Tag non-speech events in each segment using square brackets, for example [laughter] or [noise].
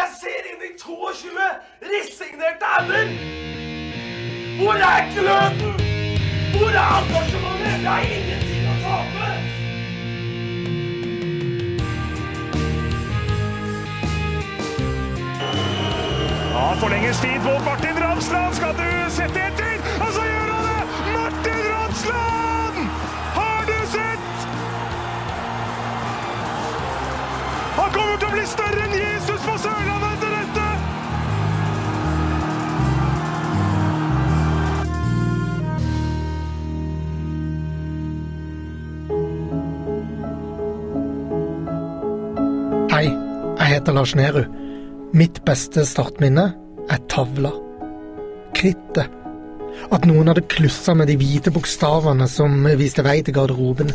Jeg ser inn i 22 resignerte ender! Hvor er gløden? Hvor er engasjementet? Jeg har ingenting å tape! Ja, forlenges tid mot Martin Ramsland. Skal du sette etter? Kommer å bli større enn Jesus på Sørlandet etter dette! Hei, jeg heter Lars Nehru. Mitt beste startminne er tavla. Krittet. At noen hadde klussa med de hvite bokstavene som viste vei til garderoben.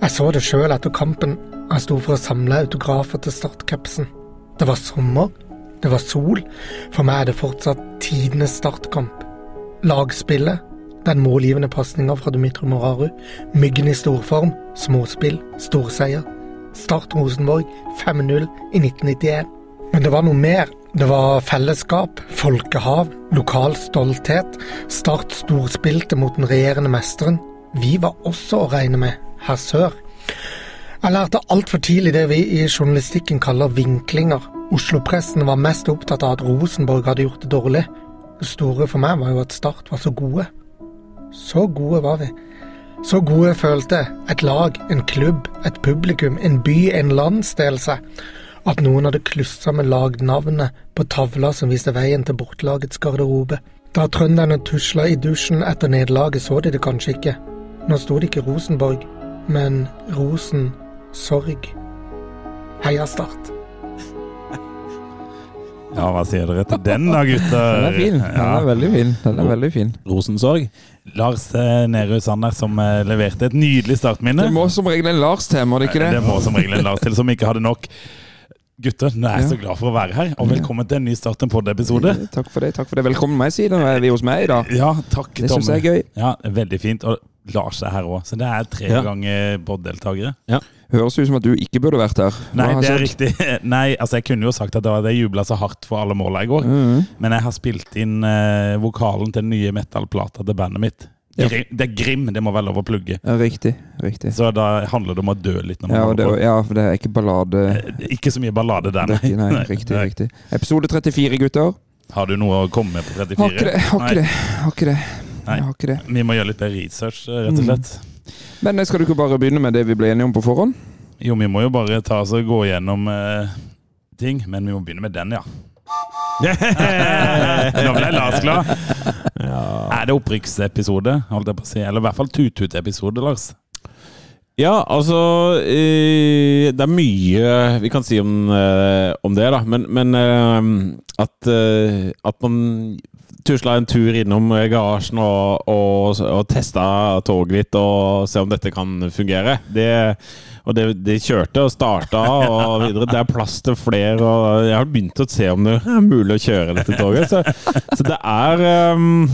Jeg så det sjøl etter kampen. Jeg sto for å samle autografer til startcapsen. Det var sommer, det var sol. For meg er det fortsatt tidenes startkamp. Lagspillet, den målgivende pasninga fra Dmitro Moraru, Myggen i storform, småspill, storseier. Start Rosenborg 5-0 i 1991. Men det var noe mer. Det var fellesskap, folkehav, lokal stolthet. Start storspilte mot den regjerende mesteren. Vi var også å regne med her sør. Jeg lærte altfor tidlig det vi i journalistikken kaller vinklinger. Oslo-pressen var mest opptatt av at Rosenborg hadde gjort det dårlig. Det store for meg var jo at Start var så gode. Så gode var vi. Så gode følte et lag, en klubb, et publikum, en by, en landsdel seg. At noen hadde klussa med lagnavnet på tavla som viste veien til bortelagets garderobe. Da trønderne tusla i dusjen etter nederlaget, så de det kanskje ikke. Nå sto det ikke Rosenborg, men rosen sorg. Heia Start. Ja, hva sier dere til den da, gutter? Den er fin. Den er veldig fin. Den er veldig fin. Rosensorg. Lars eh, Nehru Sander som eh, leverte et nydelig startminne. Det må som regel en Lars til, må det ikke det? Det må som regel en Lars til som ikke hadde nok. Gutter, nå er jeg Ja. så glad for å være her, og velkommen til en ny Start en pod-episode. Takk for det. takk for det. Velkommen meg, siden vi er hos meg i dag. Ja, takk, Det syns jeg er gøy. Ja, Veldig fint. Og Lars er her òg, så det er tre Ja. ganger Bod-deltakere. Høres ut som at du ikke burde vært her. Nei, Hva det er riktig. [laughs] Nei, altså Jeg kunne jo sagt at det var det jubla så hardt for alle måla i går, Mhm. men jeg har spilt inn eh, vokalen til den nye metal-plata til bandet mitt. Ja. Grim, det er Grim, det må være lov å plugge. Ja, riktig. riktig. Så da handler det om å dø litt Ja, det, ja, for det er ikke ballade. Eh, Ikke så mye ballade der, nei. nei, riktig, Nei. riktig. Episode 34, gutter. Har du noe å komme med på 34? Har ikke det. Har ikke det. Nei. Jeg har ikke det. Vi må gjøre litt mer research, eh, rett og slett. Men eh, skal du ikke bare begynne med det vi ble enige om på forhånd? Jo, vi må jo bare ta oss og gå gjennom eh, ting, men vi må begynne med den, ja. [laughs] Nå ble Lars glad. Er det opprykksepisode, holdt jeg på å si? Eller i hvert fall tut-tut-episode, Lars? Ja, altså eh, Det er mye vi kan si om, eh, om det, da. Men, men at, at man tusla en tur innom garasjen og, og, og testa toget litt og se om dette kan fungere. Det, og det, det kjørte og starta og videre. Det er plass til flere, og jeg har begynt å se om det er mulig å kjøre dette toget. Så, så det er um,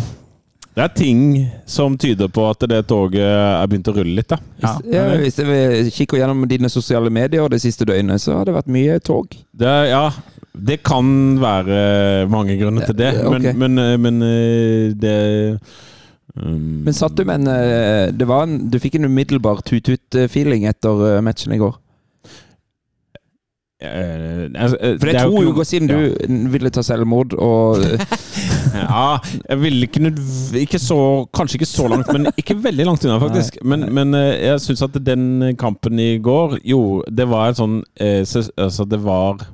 det er ting som tyder på at det toget er begynt å rulle litt, da. Ja. Ja, hvis jeg kikker gjennom dine sosiale medier det siste døgnet, så har det vært mye tog. Det, ja, det kan være mange grunner til det, Ja, ok. men, men, men eh, det um, Men satt du med en eh, det var en, Du fikk en umiddelbar tut-tut-feeling etter eh, matchen i går? eh, altså, eh, For det er to ikke- siden ja. du ville ta selvmord, og [laughs] Ja, jeg ville ikke ikke så, Kanskje ikke så langt, men ikke veldig langt unna, faktisk. Men, men eh, jeg syns at den kampen i går Jo, det var en sånn eh, Altså, det var eh,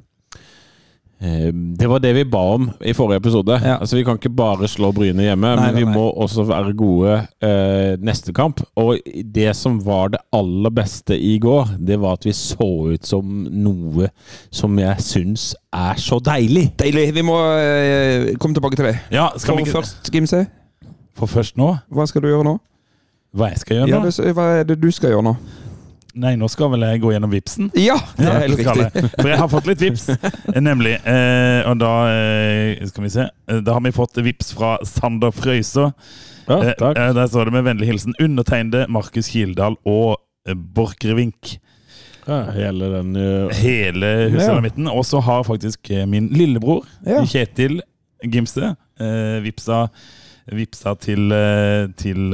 det var det vi ba om i forrige episode. Ja. Altså Vi kan ikke bare slå Bryne hjemme, Nei, men vi nei, må også være gode eh, neste kamp. Og det som var det aller beste i går, det var at vi så ut som noe som jeg syns er så deilig. Deilig! Vi må eh, komme tilbake til det. Ja, skal For vi... først, Gimse, For først nå? hva skal du gjøre nå? Hva jeg skal gjøre Ja, det, hva er det du skal gjøre nå? Nei, nå skal vel jeg gå gjennom vipsen? Ja, det er helt det riktig. jeg. For jeg har fått litt vips, [laughs] nemlig. Eh, og da eh, skal vi se. Eh, Da har vi fått vips fra Sander Frøysaa. Ja, Eh, takk. eh, der står det med vennlig hilsen undertegnede Markus Kildahl og eh, Borchgrevink. Ja, hele den uh... Hele husstandamitten. Og så har faktisk min lillebror, Ja. Kjetil Gimse, eh, vipsa, vipsa til, til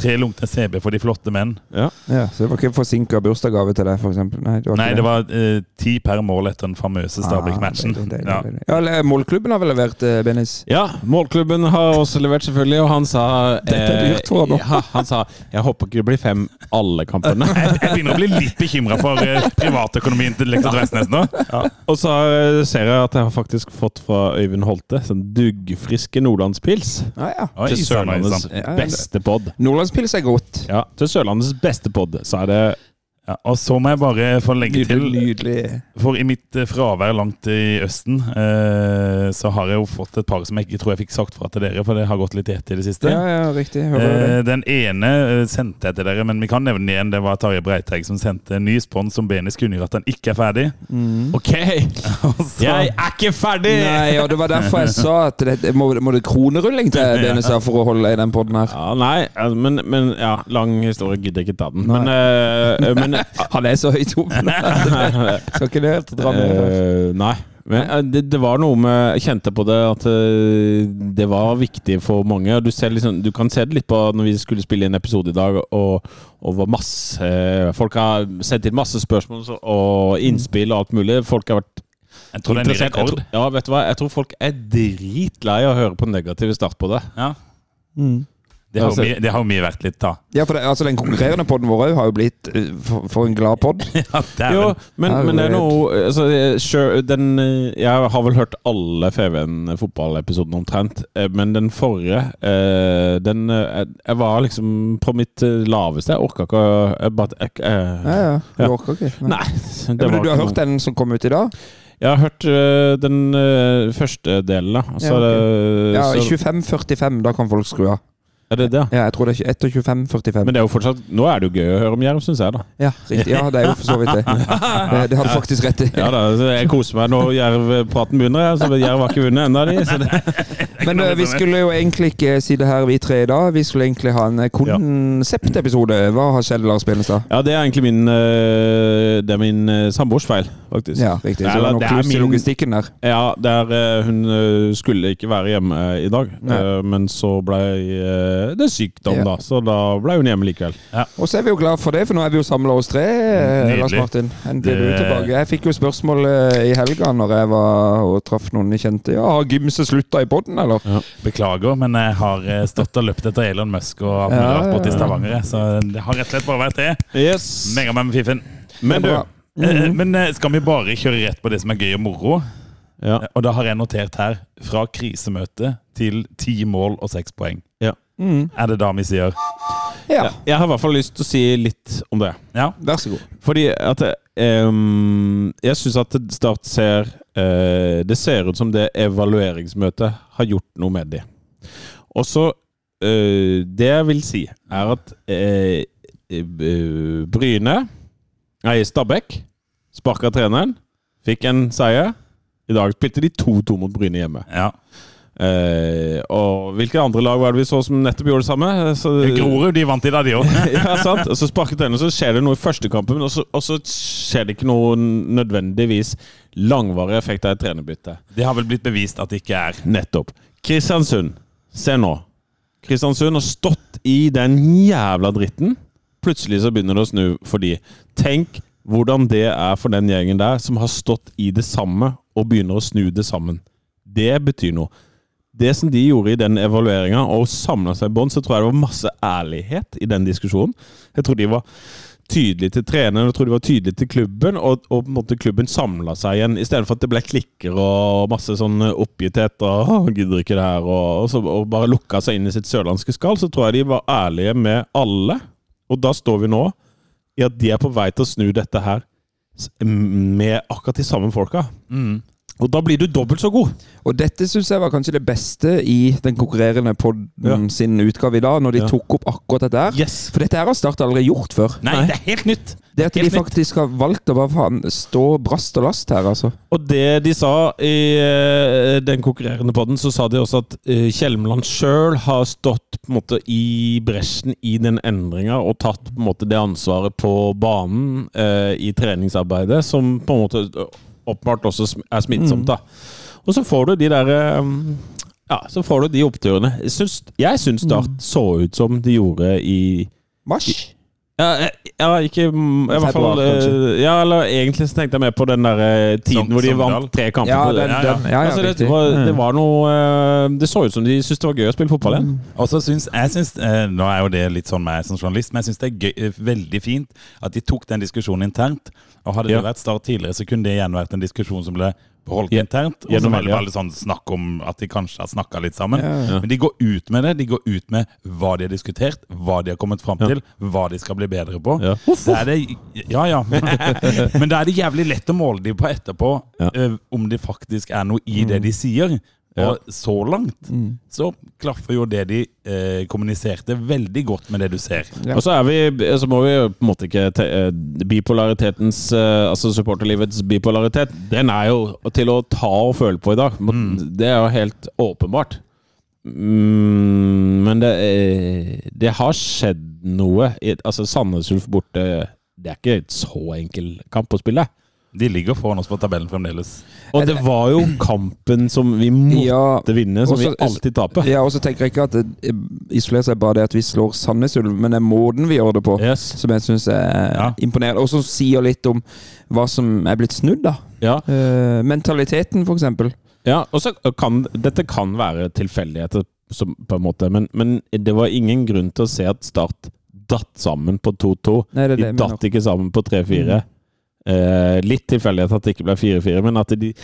tre lunkne CB for de flotte menn. Ja. Ja, så det var ikke forsinka bursdagsgave til deg, f.eks.? Nei, det var Nei, det var eh, ti per mål etter den famøse Stabæk-matchen. Ah, deilig, Ja. Ja, Målklubben har vel levert, eh, Benis? Ja, målklubben har også levert, selvfølgelig, og han sa Dette er dyrt for han nå. ja, Han sa 'Jeg håper ikke det blir fem alle kampene'. Jeg jeg begynner å bli litt bekymra for eh, privatøkonomien til Lektor Vestnes nå. Og så eh, ser jeg at jeg har faktisk fått fra Øyvind Holte sånn duggfriske nordlandspils. Ja, ja. Til Sørlandets beste pod. Nordlandspils er godt. Ja, til Sørlandets beste pod, så er det Ja, og så må jeg bare få legge til Nydelig. For i mitt eh, fravær langt i Østen, eh, så har jeg jo fått et par som jeg ikke tror jeg fikk sagt fra til dere, for det har gått litt i ett i det siste. Ja, ja, riktig. Hører det. Eh, den ene eh, sendte jeg til dere, men vi kan nevne den igjen. Det var Tarjei Breiteig som sendte en ny spons som Benis kunngjør at den ikke er ferdig. OK! [laughs] Så- Jeg er ikke ferdig! Nei, og det var derfor jeg sa at det, må, må det kronerulling til, [laughs] Benis, her for å holde i den poden her. Ja, nei, altså, men, men ja, lang historie gidder jeg ikke ta den. Nei. Men, eh, men Han er så høyt oppe. [laughs] Skal ikke det helt dra med? Uh, nei. Men eh, det, det var noe med Jeg kjente på det at eh, det var viktig for mange. Du, ser liksom, du kan se det litt på når vi skulle spille inn episode i dag, og, og var masse Folk har sendt inn masse spørsmål og innspill og alt mulig. Folk har vært Jeg tror det er en ny. Jeg tror, ja, vet du hva? Jeg tror folk er dritlei av å høre på negative start på det. Ja. Det har, Altså- mye, det har jo mye vært litt, da. Ja, for det, altså, den konkurrerende podden vår òg har jo blitt eh, for, for en glad pod. [laughs] Ja, Jo, men, men det er noe altså, sure, den, eh, Jeg har vel hørt alle FVN fotballepisodene omtrent, eh, men den forrige eh, den, Jeg var liksom på mitt laveste. Jeg orka ikke å jeg bare, jeg, eh, Ja, ja. Du Ja. orka ikke. Nei. Nei [laughs] Det men var du har hørt den som kom ut i dag? Jeg har hørt øh, den øh, første delen, da. Altså, Ja, okay. Ja, 25.45. Da kan folk skru av. Er det det? Ja, jeg tror det er etter 25.45. Men det er jo fortsatt Nå er det jo gøy å høre om Jerv, syns jeg, da. Ja, riktig. Ja, det er jo for så vidt det. [laughs] Det, har du faktisk rett i. Ja da, Jeg koser meg når Jerv-praten begynner. jeg, Så Jerv har ikke vunnet ennå, de. Det, [laughs] Men eh, vi skulle jo egentlig ikke si det her, vi tre i dag. Vi skulle egentlig ha en eh, konseptepisode. Hva har skjedd, Lars Benestad? ja, det er egentlig min eh, Det er min samboers feil, faktisk. Ja, riktig. Så det Eller, noe er kluss i logistikken der. Ja, der hun skulle ikke være hjemme i dag, eh, men så ble eh, er sykdom, Ja. da. Så da ble hun hjemme likevel. Og så er vi jo glad for det, for nå er vi jo samla oss tre. eh, Nydelig. Lars Martin. Endelig du Det- tilbake. Jeg fikk jo spørsmål eh, i helga når jeg var og traff noen jeg kjente. Ja, Har gymset slutta i poden, eller? Beklager, men jeg har stått og løpt etter Elon Musk og alt mulig Ja, rart borte i ja, ja. Stavanger. Så det har rett og slett bare vært det. Yes. Mega meg med fiffen. Men du mm -hmm. Men skal vi bare kjøre rett på det som er gøy og moro? ja. Og da har jeg notert her fra krisemøte til ti mål og seks poeng. Mm. Er det da vi sier? Ja, Jeg har i hvert fall lyst til å si litt om det. Ja. vær så god. Fordi at um, Jeg syns at Start ser uh, Det ser ut som det evalueringsmøtet har gjort noe med de. Og så uh, Det jeg vil si, er at eh, eh, Bryne Nei, Stabæk sparka treneren, fikk en seier. I dag spilte de 2-2 mot Bryne hjemme. ja. Eh, og hvilke andre lag var det vi så som nettopp gjorde det samme? Så, Grorud de vant i dag, de òg. [laughs] ja, sant? Og så sparket den, og så skjer det noe i første kampen, og så, og så skjer det ikke noe nødvendigvis langvarig effekt av et trenerbytte. Det har vel blitt bevist at det ikke er. Nettopp. Kristiansund, se nå. Kristiansund har stått i den jævla dritten. Plutselig så begynner det å snu for de. Tenk hvordan det er for den gjengen der som har stått i det samme, og begynner å snu det sammen. Det betyr noe. Det som de gjorde i den evalueringa, og samla seg i bånd, så tror jeg det var masse ærlighet i den diskusjonen. Jeg tror de var tydelige til treneren, jeg tror de var tydelige til klubben, og, og på en måte klubben samla seg igjen. I stedet for at det ble klikker og masse sånn oppgitthet og 'gidder ikke det her', og, og, så, og bare lukka seg inn i sitt sørlandske skall, så tror jeg de var ærlige med alle. Og da står vi nå i at de er på vei til å snu dette her med akkurat de samme folka. Mm. Og da blir du dobbelt så god. Og dette syns jeg var kanskje det beste i den konkurrerende podden Ja. sin utgave i dag, når de Ja. tok opp akkurat dette her. Yes. For dette her har Start aldri gjort før. Nei, det er helt nytt. Det at de faktisk nytt. har valgt å bare faen, stå brast og last her, altså. Og det de sa i eh, den konkurrerende podden, så sa de også at eh, Kjelmeland sjøl har stått på en måte i bresjen i den endringa og tatt på en måte det ansvaret på banen eh, i treningsarbeidet, som på en måte åpenbart også er smittsomt. da. Og så får du de der eh, Ja, så får du de oppturene. Jeg syns, jeg syns Start så ut som de gjorde i Mars? Ja, eh, ja, ikke mm, i hvert fall eh. Ja, eller egentlig så tenkte jeg mer på den der eh, tiden Som- hvor de vant tre kamper. Ja, den, den, ja. ja, ja, altså, det, var, det Mm. var noe Det så ut som de syntes det var gøy å spille fotball igjen. Og så syns jeg syns, eh, Nå er jo det litt sånn meg som journalist, men jeg syns det er gøy, veldig fint at de tok den diskusjonen internt. Og Hadde Ja. det vært Start tidligere, så kunne det igjen vært en diskusjon som ble beholdt Ja. internt. Og så var det media. sånn snakk om at de kanskje har snakka litt sammen. Ja. Men de går ut med det. De går ut med hva de har diskutert, hva de har kommet fram Ja. til, hva de skal bli bedre på. Ja. Er det, ja, ja. [laughs] Men da er det jævlig lett å måle de på etterpå, Ja. eh, om det faktisk er noe i det de sier. Ja. Og så langt så klaffer jo det de eh, kommuniserte, veldig godt med det du ser. Ja. Og så er vi Så må vi på en måte ikke te, eh, Bipolaritetens eh, Altså supporterlivets bipolaritet, den er jo til å ta og føle på i dag. Det er jo helt åpenbart. Mm, men det, eh, det har skjedd noe. Altså Sandnes Ulf borte Det er ikke et så enkel kamp å spille. De ligger foran oss på tabellen fremdeles. Og det var jo kampen som vi måtte Ja, vinne, som vi også- alltid taper. ja, og så tenker jeg ikke at det isolerer seg bare det at vi slår Sandnes Ulv, men det er måten vi gjør det på, Yes. som jeg syns er Ja. imponerende. Og som sier litt om hva som er blitt snudd, da. Ja. Uh, mentaliteten, for eksempel. Ja, og så kan Dette kan være tilfeldigheter, på en måte, men, men det var ingen grunn til å se at Start datt sammen på 2-2. Nei, er De datt ikke sammen på 3-4. Eh, litt tilfeldighet at det ikke ble 4-4, men at de,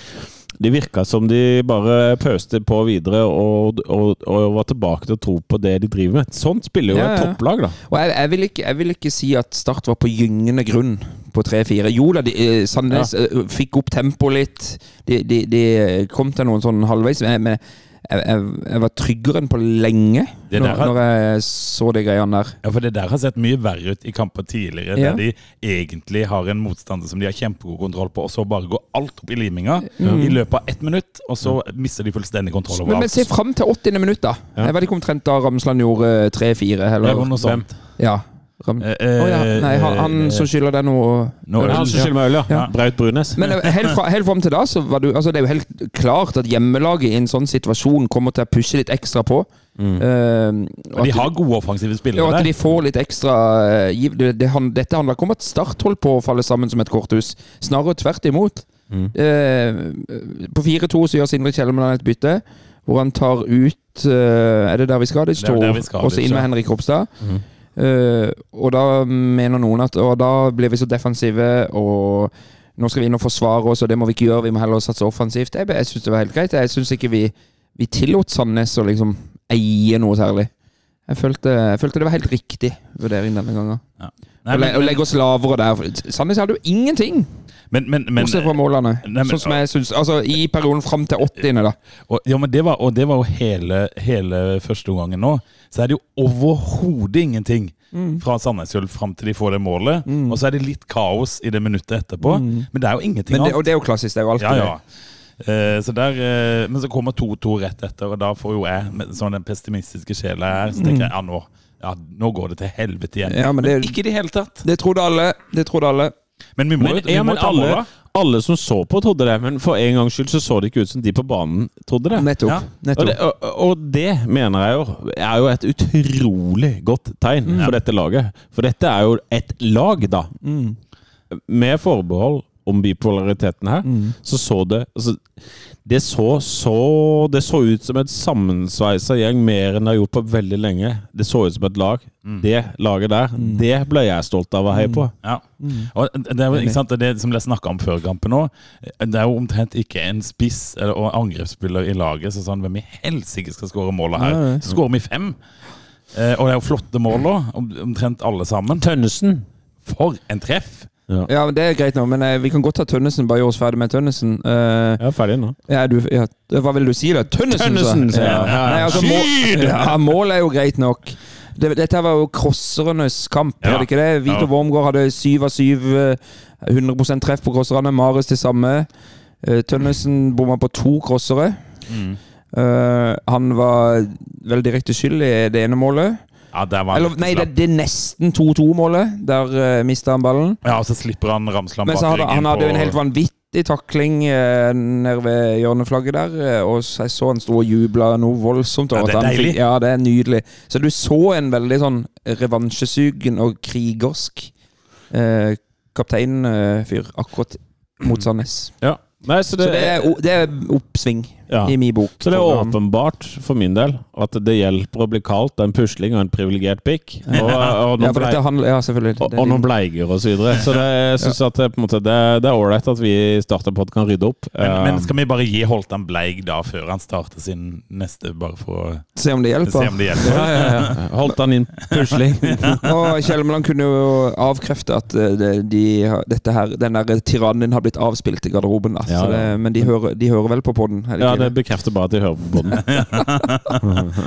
de virka som de bare pøste på videre og, og, og var tilbake til å tro på det de driver med. Sånt spiller jo Ja, et topplag, da. Og jeg, jeg, vil ikke, jeg vil ikke si at Start var på gyngende grunn på 3-4. Jo da, eh, Sandnes ja. fikk opp tempoet litt. De, de, de kom til noen sånn halvveis. Men men jeg, jeg, jeg var tryggere enn på lenge når, har- når jeg så de greiene der. Ja, for Det der har sett mye verre ut i kamper tidligere, Ja. der de egentlig har en motstander som de har kjempegod kontroll på, og så bare går alt opp i liminga i løpet av ett minutt, og så mister de fullstendig kontroll over Men, men se fram til 80. minutt, da. Jeg vet ikke omtrent da Ramsland gjorde 3-4, Det eller noe sånt. Ja. Ram Oh, ja. Nei, han, han eh, som skylder deg noe Nå- Ja, han som skylder meg øl, ja. Ja. Braut Brunes. Men eh, helt, fra, helt fram til da, så var du altså Det er jo helt klart at hjemmelaget i en sånn situasjon kommer til å pushe litt ekstra på. Mm. Uh, Og de har gode offensive og Ja, at de får litt ekstra eh, giv. Det, det, han- dette handler ikke om at Start holdt på å falle sammen som et korthus. Snarere tvert imot. Eh, på 4-2 så gjør Sindre Kjelmeland et bytte, hvor han tar ut eh, Er det der vi skal? Det Det er der vi skal, Og så inn med Henrik Ropstad. Eh, og da mener noen at Og da blir vi så defensive, og nå skal vi inn og forsvare oss, og det må vi ikke gjøre. Vi må heller satse offensivt. Jeg, jeg syns det var helt greit. Jeg syns ikke vi, vi tillot Sandnes å liksom eie noe særlig. Jeg følte, jeg følte det var helt riktig vurdering denne gangen. Ja. Nei, men, å legge oss lavere der. Sandnes hadde jo ingenting, men, men, men, bortsett fra målene. Nei, men- sånn som jeg synes, altså I perioden fram til 80. da. og, ja, men det var, og det var jo hele, hele første omgangen nå. Så er det jo overhodet ingenting fra Sandnes Ulf fram til de får det målet. Og så er det litt kaos i det minuttet etterpå. Men det er jo ingenting annet. og det er jo klassisk. Det er jo alltid Ja, ja. Eh, så der, eh, men så kommer 2-2 rett etter, og da får jo jeg, med sånn den pessimistiske sjela jeg er, så tenker jeg ja, nå, ja, nå går det til helvete igjen. Ja, men det- ikke i det hele tatt. det. Trodde alle. Det trodde alle. Men vi må, Men, vi ja, må men ta alle, da alle som så på, trodde det. Men for en gangs skyld så så det ikke ut som de på banen trodde det. Nettopp. Ja. Og det, og, og det mener jeg jo er jo et utrolig godt tegn for dette laget. For dette er jo et lag, da. Med forbehold om bipolariteten her, så så det altså, det så, så, det så ut som et sammensveisa gjeng mer enn det har gjort på veldig lenge. Det så ut som et lag. Det laget der, det ble jeg stolt av å heie på. Ja. Og det er ikke sant, det, som ble snakka om før kampen òg. Det er jo omtrent ikke en spiss eller, og angrepsspiller i laget så sånn hvem i helsike skal skåre målet her. Så skårer vi fem. Eh, og det er jo flotte mål òg, omtrent alle sammen. Tønnesen. For en treff! Ja, men Det er greit nå, men eh, vi kan godt ta Tønnesen. Bare gjøre oss ferdig med Tønnesen. Eh, Jeg er ferdig nå. ja, du, ja, hva vil du si, da? Tønnesen, Tønnesen, sa jeg. ja. Ja, ja. Nei, altså, mål, ja, målet er jo greit nok. Det, dette var jo crossernes kamp, Ja. var det ikke det? Vito Ja. Wormgård hadde syv av syv. eh, 100% treff på crosserne. Marius det samme. Eh, Tønnesen bomma på to crossere. Mm. Eh, han var vel direkte skyld i det ene målet. Ja, Eller, nei, det, det er nesten 2-2-målet. Der uh, mista han ballen. Ja, og så slipper han Ramsland bak ryggen han hadde jo en helt vanvittig takling uh, nede ved hjørneflagget der. eh, og så jeg så han sto og jubla noe voldsomt. Ja, det er deilig. fikk- Ja, det er nydelig. Så du så en veldig sånn revansjesugen og krigersk uh, kapteinfyr akkurat mot Sandnes. Ja. Nei, så det, Så det er, det er oppsving ja. i min bok. Så det er for åpenbart for min del at det hjelper å bli kalt en pusling og en privilegert pikk. [laughs] Og, og, noen blei- handler, og, Det og noen bleiger og så videre. Så det, jeg synes at det, på en måte, det, det er ålreit at vi starter på at kan rydde opp. Men, men skal vi bare gi Holtan Bleig da, før han starter sin neste, bare for å Se om det se hjelper. om det hjelper? ja, ja, ja. [laughs] Holdt inn pusling. [laughs] Og Kjelmeland kunne jo avkrefte at eh, det, de, dette her, den der tyrannen har blitt avspilt i garderoben. Da. Ja, Så det, men de hører, de hører vel på podden? det Ja, det bekrefter bare at jeg hører på båten.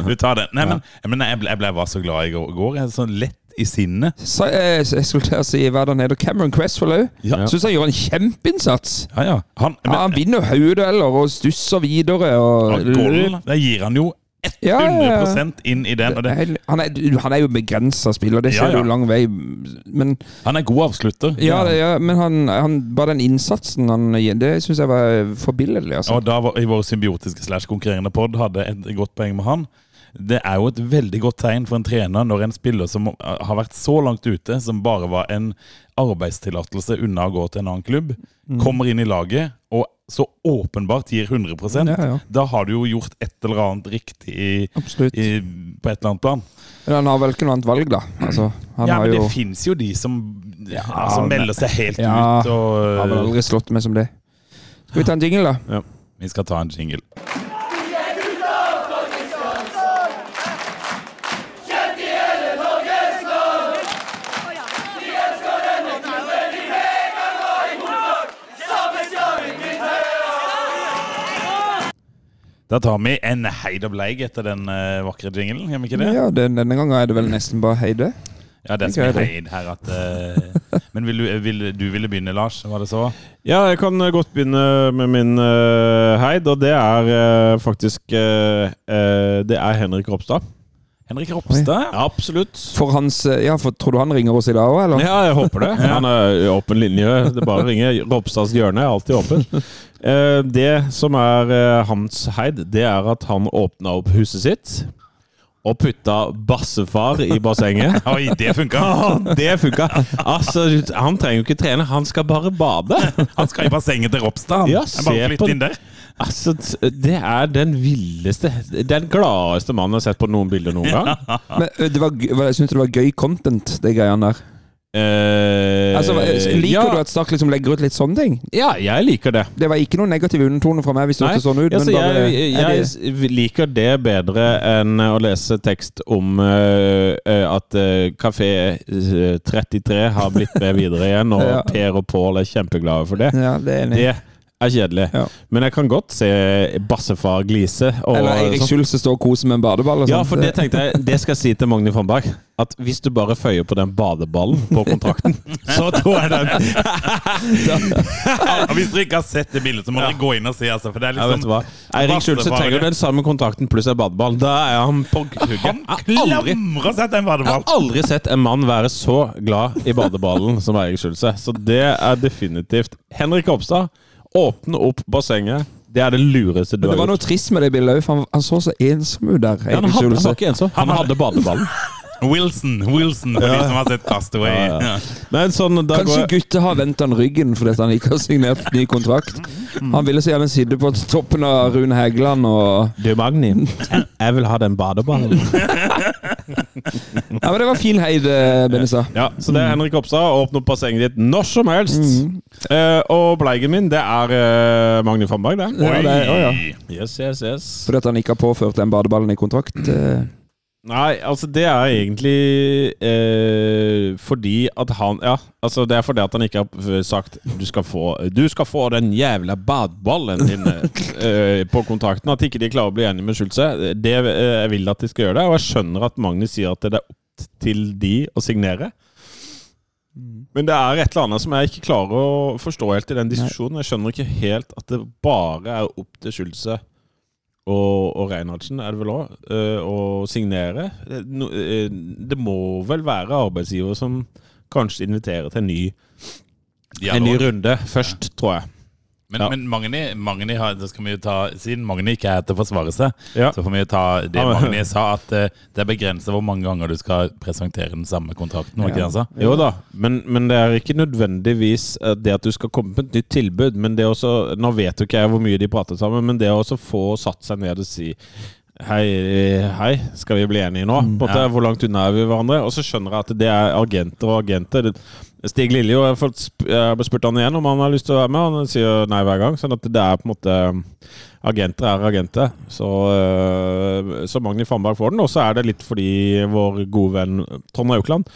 Du [laughs] [laughs] tar den. Nei, men, men jeg, ble, jeg ble bare så glad i går. Jeg er så lett i sinnet. Så, jeg, jeg skulle til å si hva det han heter, Cameron Cresswell òg. Ja. Syns han gjør en kjempeinnsats. Ja, ja. Han, men, Ja, han vinner hodedueller og stusser videre. Og, og golden, det gir han jo 100% inn i den. Det, han, er, han er jo begrensa spiller, det Ja, ser ja. du lang vei. Men, han er god avslutter. ja, ja, men han, han, bare den innsatsen han gir, det syns jeg var forbilledlig. Altså. Og da var, i vår symbiotiske slash konkurrerende pod hadde et godt poeng med han. Det er jo et veldig godt tegn for en trener når en spiller som har vært så langt ute, som bare var en arbeidstillatelse unna å gå til en annen klubb, Mm. kommer inn i laget og så åpenbart gir 100 Ja, ja. Da har du jo gjort et eller annet riktig i, i, på et eller annet plan. Men han har vel ikke noe annet valg, da. Altså, han ja, har men jo det fins jo de som, ja, som melder seg helt ut. Og, har vel aldri slått meg som det. Skal vi ta en jingle, da? Ja, Vi skal ta en jingle. Da tar vi en heid og bleig etter den eh, vakre jinglen, gjør vi ikke det? Ja, den, Denne gangen er det vel nesten bare Heide. Ja, det er som er heid her at uh, Men vil du, vil, du ville begynne, Lars? Var det så? Ja, jeg kan eh, godt begynne med min uh, heid, og det er uh, faktisk eh, eh, Det er Henrik Ropstad. Henrik Ropstad? Ja, absolutt. For hans eh, Ja, for tror du han ringer oss i dag òg, eller? Ja, jeg håper det. [laughs] Han er i åpen linje. Det bare ringer. Ropstads hjørne er alltid åpen. Eh, Det som er eh, hans heid, det er at han åpna opp huset sitt. Og putta bassefar i bassenget. [laughs] Oi, det funka! [laughs] Det funka! Altså, han trenger jo ikke trene, han skal bare bade. [laughs] Han skal i bassenget til Ropstad. han. Ja, bare flytt på- inn der. Altså, det er den villeste Den gladeste mannen jeg har sett på noen bilder noen gang. Men det var, jeg syns det var gøy content, det greiene der. Eh, Altså, Liker ja, du at Stark liksom legger ut litt sånne ting? Ja, jeg liker det. Det var ikke noen negativ undertone fra meg hvis det hørtes sånn ut. altså, men bare, jeg, er det- liker det bedre enn å lese tekst om uh, at uh, Kafé eh, 33 har blitt med videre igjen, og [laughs] Ja. Per og Pål er kjempeglade for det. ja, det er. Det er kjedelig. Ja. Men jeg kan godt se bassefar glise. Og, Eller Eirik Schulze stå står og koser med en badeball. Og Ja, for det tenkte jeg Det skal jeg si til Magni Fannberg. At hvis du bare føyer på den badeballen på kontrakten, [laughs] så tror jeg den Ja, hvis dere ikke har sett det bildet, så må dere gå inn og se. Altså, for det er Ja, vet du liksom hva? Eirik Schulze trenger den samme kontrakten pluss en badeball. Da er han på hugget. Han har aldri, klamrer seg til en jeg har aldri sett en mann være så glad i badeballen som Eirik Schulze. Så det er definitivt Henrik Opstad, åpne opp bassenget. Det er det lureste du har Men det var noe trist med det bildet òg, for han, han så så ensom ut der. Ja, han, hadde, han var ikke ensom. Han hadde badeballen. [laughs] Wilson, Wilson, for de som har sett Castaway. Ja, ja. Ja. Sånn, Kanskje går gutta har vendt han ryggen fordi han ikke har signert ny kontrakt. Han ville så gjerne sitte på toppen av Rune Hægeland og Du, Magni, jeg vil ha den badeballen. [laughs] Ja, men det var fin heid, Benissa Ja, så det er Henrik Opstad. Åpne opp bassenget ditt når som helst. Mm. Uh, og bleigen min, det er uh, Magni Fannberg, det. Ja, det er- oh, ja. Yes, yes, yes. Fordi at han ikke har påført den badeballen i kontrakt. eh, Nei, altså det er egentlig eh, fordi at han Ja, altså det er fordi at han ikke har sagt du skal få, du skal få den jævla badballen din eh, [laughs] på kontrakten. At ikke de klarer å bli enige med Schulze. Det eh, Jeg vil at de skal gjøre det, og jeg skjønner at Magnus sier at det er opp til de å signere. Men det er et eller annet som jeg ikke klarer å forstå helt i den diskusjonen. Jeg skjønner ikke helt at det bare er opp til Schulze og, og Reinhardsen, er det vel òg, å signere. Det, no, eh, det må vel være arbeidsgiver som kanskje inviterer til en ny, en ny runde først, tror jeg. Men, Ja. men Magni, Magni har, da skal vi jo ta, siden Magni ikke er til å forsvare seg, Ja. så får vi jo ta det Ja, men- Magni sa, at uh, det er begrenset hvor mange ganger du skal presentere den samme kontrakten. Ikke det han? Jo da, men, men det er ikke nødvendigvis eh, det at du skal komme med et nytt tilbud. Men det også, Nå vet jo ikke jeg hvor mye de prater sammen, men det å få satt seg ned og si Hei, hei, skal vi bli enige nå? På en måte. Hvor langt unna er vi hverandre? Og så skjønner jeg at det er agenter og agenter. Stig Lilje jeg har fått sp- jeg har spurt han igjen om han har lyst til å være med, han sier nei hver gang. Sånn at det er på en måte Agenter er agenter. Så, øh, så Magni Fannberg får den. Og så er det litt fordi vår gode venn Trond Aukland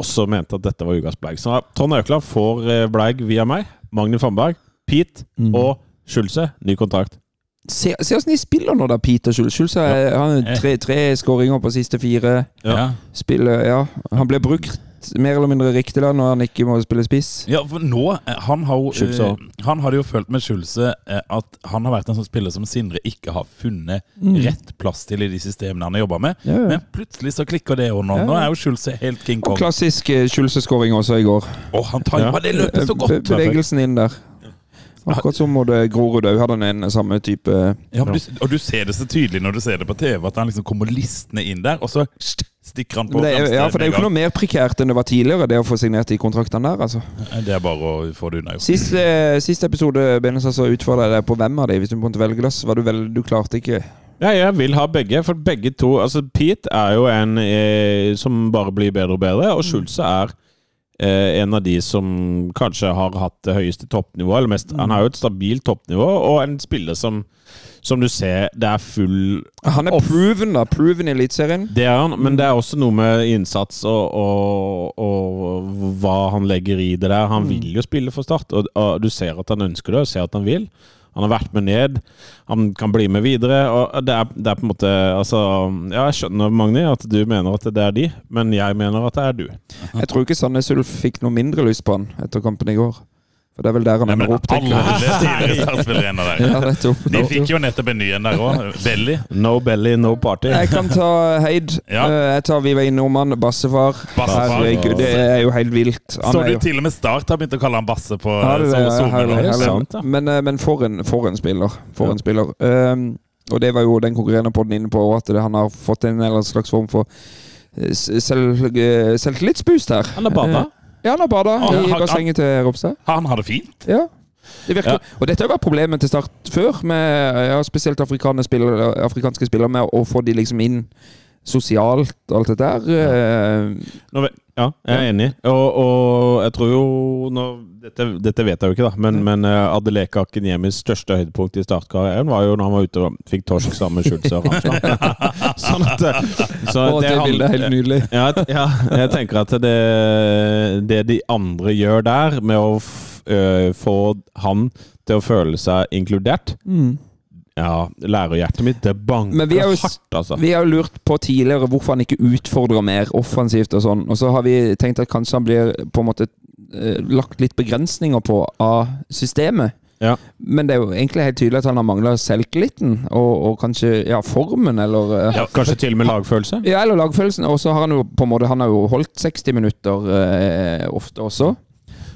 også mente at dette var ukas Bleig. Så Trond Aukland får eh, Bleig via meg, Magni Fannberg, Pete og Schulze. Ny kontrakt. Se, se åssen de spiller nå, da, Peter Schulz. Schulz har han har tre, tre skåringer på siste fire. Ja. Ja. Spiller, ja. Han ble brukt mer eller mindre riktig da, når han ikke må spille spiss. Ja, for nå eh, Han har jo eh. Han hadde jo følt med Schulze eh, at han har vært en sånn spiller som Sindre ikke har funnet rett plass til i de systemene han har jobba med. Ja, ja. Men plutselig så klikker det òg nå. Nå er jo Schulze helt King Og Kong. klassisk eh, Schulze-skåring også i går. Og han tar Ja. det løpet så Be- godt! Bevegelsen inn der. Akkurat som både Grorud òg hadde den en samme type Ja, men du, og du ser det så tydelig når du ser det på TV, at han liksom kommer listende inn der, og så st- stikker han på det er, ja, for det er jo ikke noe mer prekært enn det var tidligere, det å få signert de kontraktene der. altså. Det er bare å få det unnagjort. Siste, sist episode Benesa, så utfordra jeg deg på hvem av de, hvis du måtte velge. da, var Du vel, du klarte ikke Ja, jeg vil ha begge, for begge to Altså, Pete er jo en eh, som bare blir bedre og bedre, og Schulze er eh, en av de som kanskje har hatt det høyeste toppnivået. Eller mest, Han har jo et stabilt toppnivå, og en spiller som Som du ser, det er full Han er proven, da. Proven i Eliteserien. Det er han, men det er også noe med innsats og, og, og hva han legger i det der. Han vil jo spille for Start, og, og du ser at han ønsker det, og ser at han vil. Han har vært med ned, han kan bli med videre. og Det er, det er på en måte altså, Ja, jeg skjønner, Magni, at du mener at det er de, men jeg mener at det er du. Jeg tror ikke Sandnes Ulf fikk noe mindre lyst på han etter kampen i går. For det er vel der han ender opp, tenker alle jeg. tidligere [laughs] startspillere der. Ja, nettopp. De fikk jo nettopp en ny en der òg. Belly. No belly, no party. Jeg kan ta Heid. Ja. Eh, Jeg tar Viva var. Bassefar. Bassefar. Herregud, det er jo helt vilt. Han Så er du jo- til og med Start har begynt å kalle han Basse på Ja, det er. Sant, ja. Men, eh, men for, en, for en spiller. For en spiller. Um, og det var jo den konkurrerende podden inne på, at det, han har fått en eller annen slags form for eh, selv, selvtillitsboost her. Han har bada. Ja, han har bada i han- bassenget til Ropstad. Han har det fint. Ja. Det virker, Ja. Og dette har vært problemet til start før, med ja, spesielt spillere, afrikanske spillere, med å få de liksom inn sosialt og alt dette der. Eh, Nå Ja, jeg er enig. Og, og jeg tror jo nå, dette, dette vet jeg jo ikke, da, men, men eh, Adeleka Akinyemis største høydepunkt i startkarrieren var jo når han var ute og fikk torsk sammen med Schulze og Ramsland. [laughs] sånn at, eh, så og det det bildet er helt nydelig. Ja, ja, jeg tenker at det, det de andre gjør der, med å f, ø, få han til å føle seg inkludert Ja, lærerhjertet mitt, det banker vi er jo hardt, altså. Vi har jo lurt på tidligere hvorfor han ikke utfordrer mer offensivt og sånn. Og så har vi tenkt at kanskje han blir på en måte eh, lagt litt begrensninger på av systemet. Ja. Men det er jo egentlig helt tydelig at han har mangla selvtilliten, og, og kanskje ja, formen, eller eh, Ja, kanskje til og med lagfølelse? Ja, eller lagfølelsen. Og så har han jo på en måte Han har jo holdt 60 minutter eh, ofte også.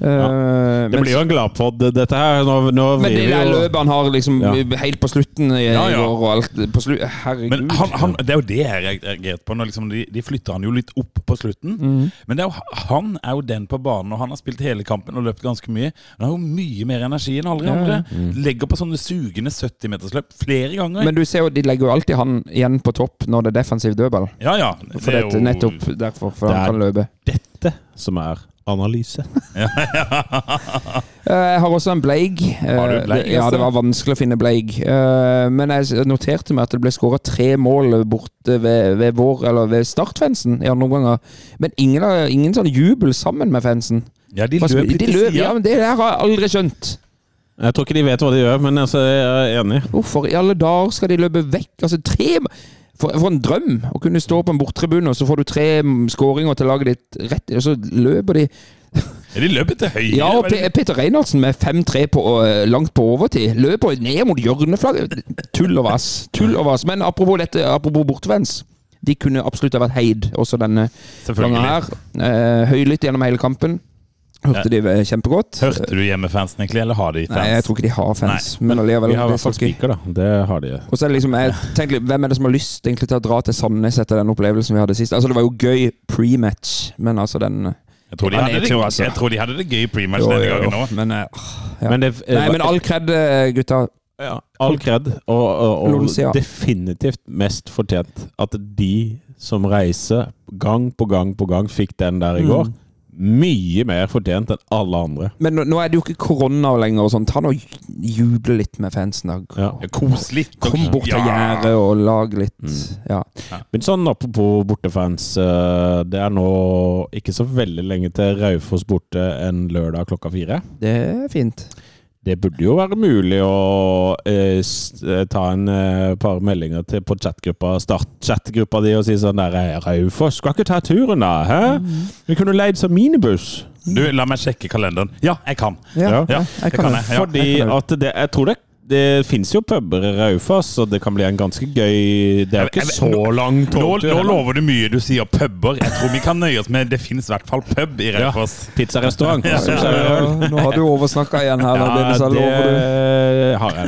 Eh, Det blir jo en gladpod, dette her. Nå, nå men det der løpet han har liksom Ja. helt på slutten i, Ja, ja. og alt på slu, Herregud. Men han, han, det er jo det jeg reagerte på. Når liksom de, de flytter han jo litt opp på slutten. Mm. Men det er jo, han er jo den på banen, og han har spilt hele kampen og løpt ganske mye. Han har jo mye mer energi enn alle de Ja, andre. Mm. Legger på sånne sugende 70-metersløp flere ganger. Men du ser jo, de legger jo alltid han igjen på topp når det er defensiv dødball. ja, ja. For det er jo, nettopp derfor, for Det han er- kan løpe. dette som er Analyse. [laughs] Eh, Jeg har også en bleig. Har du Eh, bleig, Ja, det var vanskelig å finne bleig. Eh, Men jeg noterte meg at det ble skåra tre mål borte ved, ved, vår, eller ved startfansen i andre omganger. Men ingen, ingen sånn jubel sammen med fansen. Ja, de løper. løp litt de til sida. ja, men Det der har jeg aldri skjønt. Jeg tror ikke de vet hva de gjør, men altså, jeg er enig. Hvorfor i alle dager skal de løpe vekk? Altså tre For, for en drøm å kunne stå på en borttribune, og så får du tre skåringer til laget ditt rett Og så løper de Ja, de løpet til høyre. Ja, og Peter Reinhardsen med 5-3 øh, langt på overtid. Løper ned mot hjørneflagget. Tull og vass. Tull og vass. Men apropos dette, apropos bortevends. De kunne absolutt ha vært heid, også denne gangen her. Eh, høylytt gjennom hele kampen. Hørte de eh, kjempegodt. Hørte du hjemmefansen egentlig, eller har de fans? Nei, jeg tror ikke de har fans. men allikevel. Vi har i er hvert fall spiker, da. Det har de. Og så er det liksom, jeg tenkte Hvem er det som har lyst egentlig til å dra til Sandnes etter den opplevelsen vi hadde sist? Altså Det var jo gøy pre-match, men altså den Jeg tror de hadde jeg det, tror altså- jeg tror de hadde det gøy pre-match denne gangen òg. Men, eh, ja. Men det, Nei, men all kred, eh, gutta. ja, all kred, og, og, og definitivt mest fortjent at de som reiser gang på gang på gang, fikk den der i Mm. Mye mer fortjent enn alle andre. Men nå, nå er det jo ikke korona lenger og sånn. Ta nå juble litt med fansen. Ja. Kos litt. og- Kom bort til Ja. gjerdet og lag litt Ja. Men sånn apropos bortefans. eh, Det er nå ikke så veldig lenge til Raufoss borte en lørdag klokka fire. Det er fint. Det burde jo være mulig å eh, eh, ta en eh, par meldinger til på chatgruppa, start-chatgruppa di og si sånn der eh, Raufoss, skal ikke ta turen da? Hæ? Vi kunne leid som minibuss. Du, la meg sjekke kalenderen. Ja, jeg kan. Ja, Ja, jeg jeg, kan kan jeg. Ja, Fordi jeg kan at det, jeg tror det det fins jo puber i Raufoss, så det kan bli en ganske gøy Det er jo ikke Jeg- jeg- så lang Nå, togtur. nå heller. lover du mye. Du sier puber. Jeg tror vi kan nøye oss med Det finnes i hvert fall pub i Ja. Pizzarestaurant Ja, ja, ja. Nå har du oversnakka igjen her. Ja, det jeg lover du. det har jeg.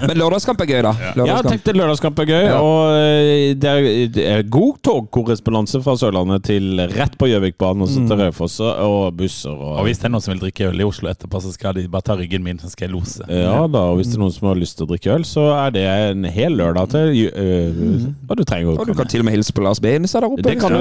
[laughs] Men lørdagskamp er gøy, da. Ja, jeg tenkte lørdagskamp er gøy, Ja. og eh, det er, det er god togkorrespondanse fra Sørlandet til rett på Gjøvikbanen og så til Raufoss og busser og Og hvis det er noen som vil drikke øl i Oslo etterpå, så skal de bare ta ryggen min, så skal jeg lose. Ja da, og hvis det er noen som har lyst til å drikke øl, så er det en hel lørdag til. øh, Og du trenger Og du kan til og med hilse på Lars Benestad der oppe. Det kan du,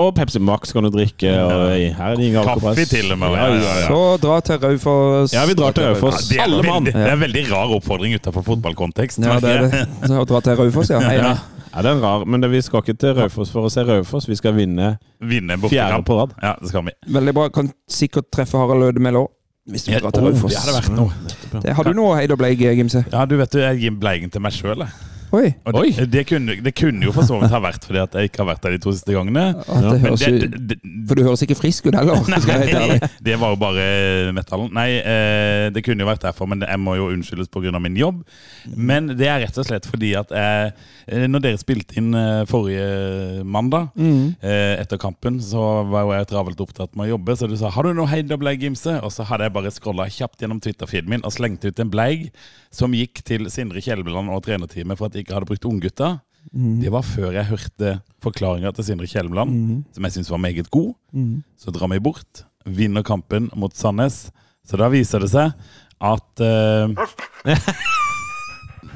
og Pepsi Max kan du drikke. Og her er det ingen Kaffe til og med. Ja, ja, ja. Så dra til Raufoss. Ja, vi drar til Ja, Raufoss. er Alle mann. det er en veldig rar oppfordring utenfor fotballkontekst. Ja, det er det. Så dra til Raufoss, ja. [laughs] Hei, Ja. ja, det er rar, men det, vi skal ikke til Raufoss for å se Raufoss. Vi skal vinne Vinne fjerde på rad. Ja, det skal vi. Veldig bra. Kan sikkert treffe Harald Ødemel òg. Hvis du oh, Raufoss. det hadde vært noe. Det- Har du noe Eidar bleig, Gimse? Ja, du vet du, jeg gir bleigen til meg sjøl. Oi. Og det, det, kunne, det kunne jo for så vidt ha vært fordi at jeg ikke har vært der de to siste gangene. Ja. det høres det, det, For du høres ikke frisk ut heller. Skal jeg være. Nei, [laughs] det var jo bare metallen. Nei, eh, det kunne jo vært derfor, men jeg må jo unnskyldes pga. min jobb. Men det er rett og slett fordi at jeg eh, Når dere spilte inn eh, forrige mandag, eh, etter kampen, så var jo jeg travelt opptatt med å jobbe, så du sa 'Har du noe heid og bleig, Gimse?' Og så hadde jeg bare scrolla kjapt gjennom Twitter-feeden min og slengte ut en bleig som gikk til Sindre Kjelbeland og trenerteamet for at ikke hadde brukt unggutta. Det var før jeg hørte forklaringa til Sindre Kjelmeland, som jeg syntes var meget god. Så drar vi bort, vinner kampen mot Sandnes. Så da viser det seg at uh...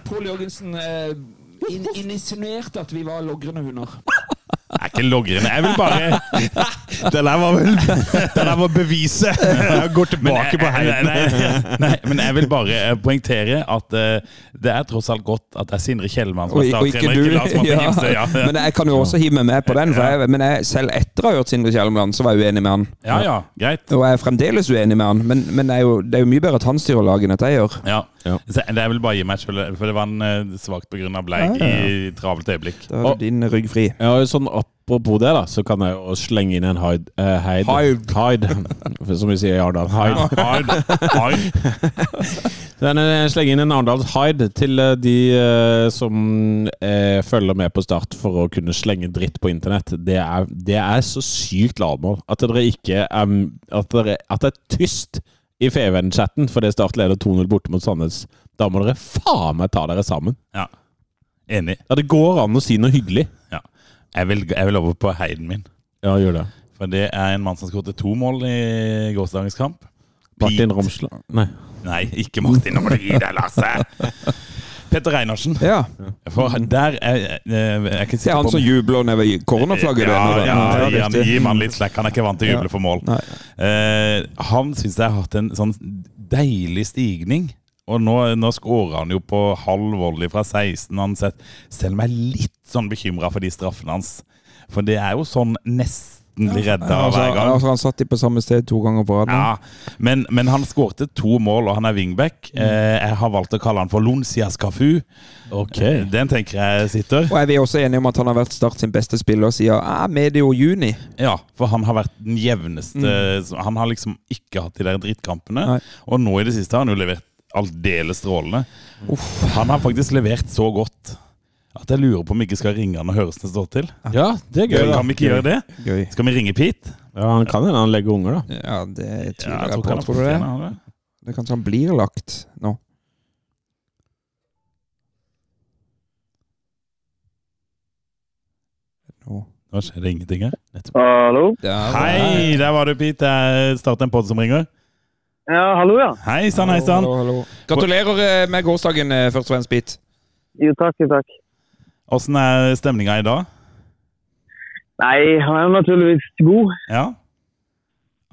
Pål Jørgensen eh, insinuerte at vi var logrende hunder. Jeg er ikke logrende. Jeg vil bare [laughs] Det der var vel Det der var beviset. Jeg går tilbake jeg, på heiden. nei, nei, nei, men jeg vil bare eh, poengtere at eh, det er tross alt godt at det er Sindre Kjellmann som er starttrener. ikke ikke Ja. Ja. Men jeg kan jo også hive meg med på den. For jeg, men jeg, selv etter å ha hørt Sindre Kjellmann, så var jeg uenig med han. ja, ja, greit. Og jeg er fremdeles uenig med han. Men, men det, er jo, det er jo mye bedre at han styrer laget enn at jeg gjør. Ja. Ja. Så det er vel bare å gi meg selv, for det var en uh, svakt begrunna bleik Ja, ja, ja. i travelt øyeblikk. Da er din rygg fri. Ja, sånn Apropos det, da, så kan jeg jo slenge inn en hide. Uh, hide. Hide. Hide. [laughs] Som vi sier i Arendal. Hide. hide. hide. Den, eh, slenge inn en Arendals hide til eh, de eh, som eh, følger med på Start for å kunne slenge dritt på internett. Det er, det er så sykt lavmål at dere ikke er At, dere, at det er tyst i Feven-chatten fordi Start leder 2-0 borte mot Sandnes. Da må dere faen meg ta dere sammen. Ja. Enig. Ja, det går an å si noe hyggelig. Ja. Jeg vil, jeg vil over på heiden min. Ja, gjør det. For det er en mann som skåret to mål i gårsdagens kamp. Martin. Romsland Nei. Nei, ikke Martin. Nå må du gi deg, Lasse! [laughs] Petter Einarsen. Ja. For der er, er, er jeg ikke Det er han som jubler nede ved cornerflagget. Ja, ja, ja, ja, ja gi han litt slack. Han er ikke vant til å juble for mål. Eh, han syns jeg har hatt en sånn deilig stigning. Og nå, nå skårer han jo på halv volley fra 16. Han selv om jeg er litt sånn bekymra for de straffene hans. For det er jo sånn nesten blir redda Altså, hver gang. altså, han satt de på samme sted to ganger på rad. Ja, men, men han skårte to mål, og han er wingback. Mm. Eh, jeg har valgt å kalle han for Loncias Cafu. Ok. Den tenker jeg sitter. Og er vi også enige om at han har vært Start sin beste spiller siden ah, medio juni? Ja, for han har vært den jevneste mm. Han har liksom ikke hatt de der drittkampene. Nei. Og nå i det siste har han jo levert aldeles strålende. Han har faktisk levert så godt at jeg lurer på om vi ikke skal ringe han og høre hvordan det står til. Ja, det er gøy. da. Kan vi ikke gjøre det? Gøy. Skal vi ringe Pete? Ja, Han kan hende han legger unger, da. Ja, det Ja, jeg jeg på. han Tror du det? har det. Det kanskje han blir lagt nå. Nå. Nå skjer det ingenting her. Nettopp. Hallo? Der, Hei, der var du, Pete. Det er Start en pod som ringer. Ja, hallo, ja. Hei sann, hei sann. Gratulerer eh, med gårsdagen, eh, først og fremst, Pete. Jo, takk, jo, takk. Åssen er stemninga i dag? Nei, han er naturligvis god. Ja?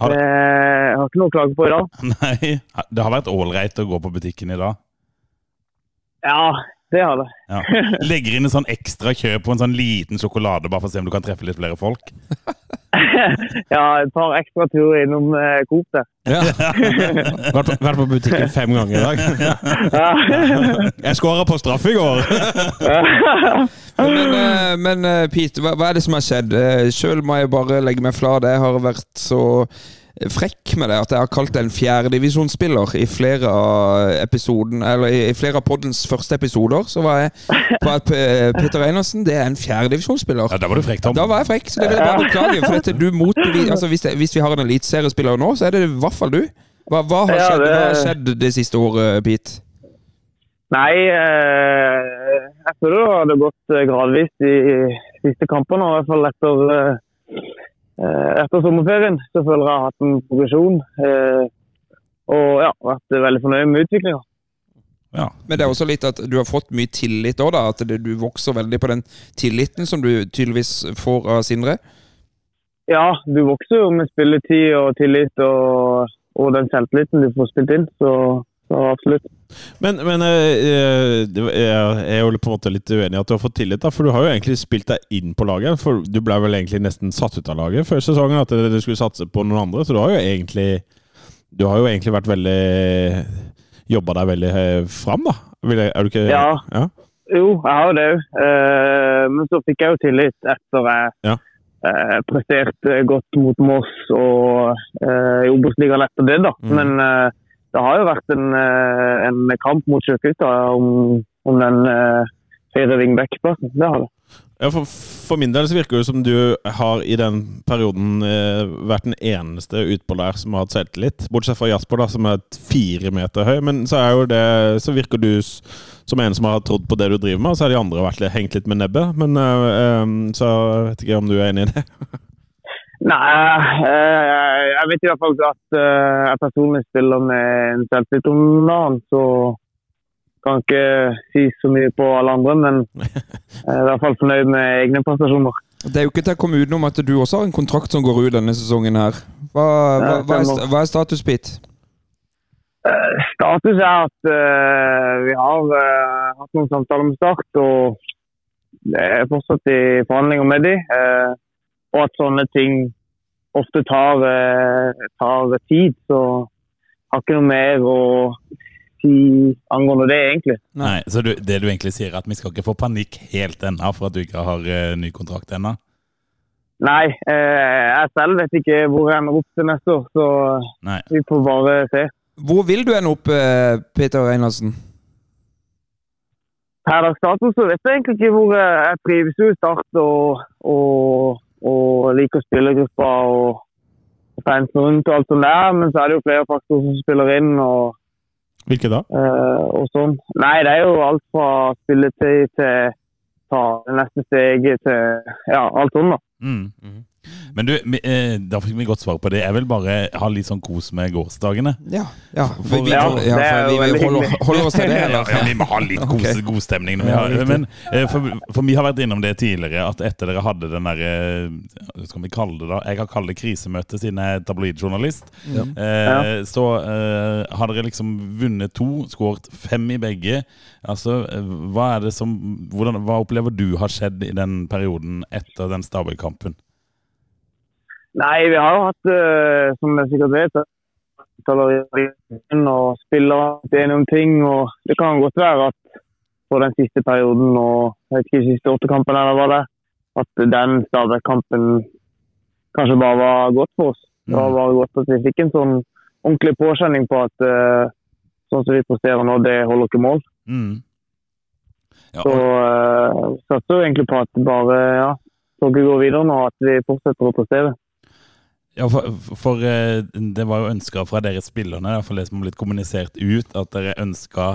Har Eh, Jeg har ikke noe å klage på i dag. [laughs] Nei, det har vært ålreit å gå på butikken i dag. Ja, det har det. Ja. Legger inn en sånn ekstra kjøp på en sånn liten sjokolade bare for å se om du kan treffe litt flere folk. [laughs] Ja, et par ekstra turer innom eh, Coop der. Ja. [laughs] Vært, på, vært på butikken fem ganger i dag. Ja. [laughs] Jeg skåra på straffe i går! Men, eh, men eh, Pete, hva, hva er det som har skjedd? Sjøl Selv må jeg bare legge meg flat. Jeg har vært så frekk med det at jeg har kalt deg en fjerdedivisjonsspiller i flere av episoden Eller i, flere av poddens første episoder. Så var jeg på at Petter Peter Einersen det er en fjerdedivisjonsspiller. Ja, Da var du frekk, Tom. Da var jeg frekk, så det vil jeg bare beklage. For dette, du motbevis, [laughs] altså, hvis, det, hvis vi har en eliteseriespiller nå, så er det i hvert fall du. Hva, hva, har, Ja, skjedd, det- hva har skjedd det siste året, Pete? Nei, eh, jeg føler det hadde gått eh, gradvis de siste kampene, i hvert fall etter, eh, eh, etter sommerferien. Så føler jeg jeg har hatt en progresjon. eh, Og ja, vært veldig fornøyd med utviklinga. Ja. Men det er også litt at du har fått mye tillit òg, da. At du vokser veldig på den tilliten som du tydeligvis får av Sindre. Ja, du vokser jo med spilletid og tillit og, og den selvtilliten du får spilt inn. Så, så absolutt. Men, men eh, jeg jeg er jo på en måte litt uenig i at du har fått tillit, da, for du har jo egentlig spilt deg inn på laget. For du ble vel egentlig nesten satt ut av laget før sesongen, at du skulle satse på noen andre. Så du har jo egentlig Du har jo egentlig vært veldig Jobba deg veldig eh, fram, da. Er du ikke Ja. ja? Jo, jeg har jo det òg. Eh, men så fikk jeg jo tillit etter jeg Ja. presterte godt mot Moss og i Obos-ligaen etter det, da. Mm. Men det har jo vært en, eh, en kamp mot Sjøkutta om, om den uh, høyre wingback-plassen. Det har det. Ja, for, for min del så virker det som du har i den perioden eh, vært den eneste utpå der som har hatt selvtillit. Bortsett fra Jasper, da, som er fire meter høy. Men så, det, så virker du som en som har trodd på det du driver med, og så har de andre vært hengt litt med nebbet. Men eh, eh, Så vet ikke om du er enig i det? [laughs] Nei, eh, jeg vet i hvert fall at eh, jeg personlig spiller med en selvtillit om dagen, så kan ikke si så mye på alle andre, men [laughs] jeg er i hvert fall fornøyd med egne prestasjoner. Det er jo ikke til å komme utenom at du også har en kontrakt som går ut denne sesongen her. Hva, hva, hva, er, hva er status, Pete? Eh, Status er at eh, vi har eh, hatt noen samtaler med Start, og det er fortsatt i forhandlinger med de, eh, og at sånne ting ofte tar, eh, tar tid, så har ikke noe mer å si angående det, egentlig. Nei, Så du, det du egentlig sier, er at vi skal ikke få panikk helt ennå for at du ikke har uh, ny kontrakt ennå? Nei, eh, jeg selv vet ikke hvor jeg ender opp til neste år, så Nei. vi får bare se. Hvor vil du ende opp, eh, Peter Einarsen? Per dags dato så vet jeg egentlig ikke hvor jeg jeg trives jo i Start og, og, og liker spillergruppa og, og fansen rundt og alt sånt der, men så er det jo flere faktorer som spiller inn og, Hvilke da? eh, og sånn. Nei, det er jo alt fra spilletid til ta det neste steget til ja, alt sånt da. Mm. Men du, eh, da fikk vi godt svar på det. Jeg vil bare ha litt sånn kos med gårsdagene. Ja. ja. For, vi, Ja, ja, for vi, vi holder, holder oss til det, eller? ja, vi må ha litt [laughs] kos, kos, god stemning. Når vi har, men, eh, for, for vi har vært innom det tidligere, at etter dere hadde den derre Hva skal vi kalle det da? Jeg har kalt det krisemøte siden jeg er tabloidjournalist. Eh, Så eh, har dere liksom vunnet to, skåret fem i begge. Altså, eh, hva er det som hvordan, Hva opplever du har skjedd i den perioden etter den Stabæk-kampen? Nei, vi har jo hatt, eh, som jeg sikkert vet, og spillere enige om ting. og Det kan godt være at på den siste perioden og jeg vet ikke, de siste åtte kampene eller hva det at den Stabæk-kampen kanskje bare var godt for oss. Det var bare godt at vi fikk en sånn ordentlig påkjenning på at eh, sånn som vi presterer nå, det holder ikke mål. Mm. Ja, Så uh, satser vi egentlig på at bare ja, toget går videre nå, at vi fortsetter å prestere. Ja, for, for eh, det var jo ønska fra dere spillerne, iallfall det som har blitt kommunisert ut, at dere ønska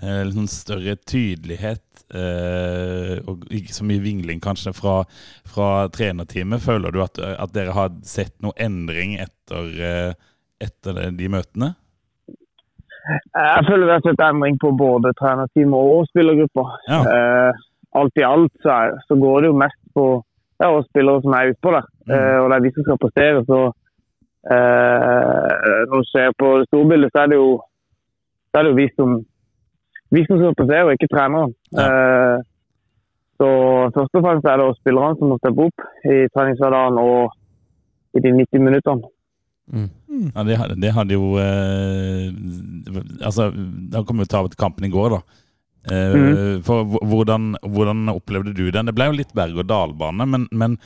eh, sånn større tydelighet eh, og ikke så mye vingling kanskje fra, fra trenerteamet. Føler du at, at dere har sett noe endring etter, eh, etter de møtene? Jeg føler vi har sett endring på både trenerteamet og spillergrupper. Ja. Eh, alt i alt så, er, så går det jo mest på ja, oss spillere som er utpå der. Eh, og det er vi som skal prestere. Så eh, når du ser på det store bildet, så er det jo, så er det jo vi, som, vi som skal prestere, og ikke treneren. Eh, så først og fremst er det oss spillerne som må steppe opp i treningshverdagen og i de 90 minuttene. Ja, det, hadde- det hadde jo eh, Altså, da kom vi til å av kampen i går, da. Eh, For hvordan, hvordan opplevde du den? Det ble jo litt berg-og-dal-bane, men, men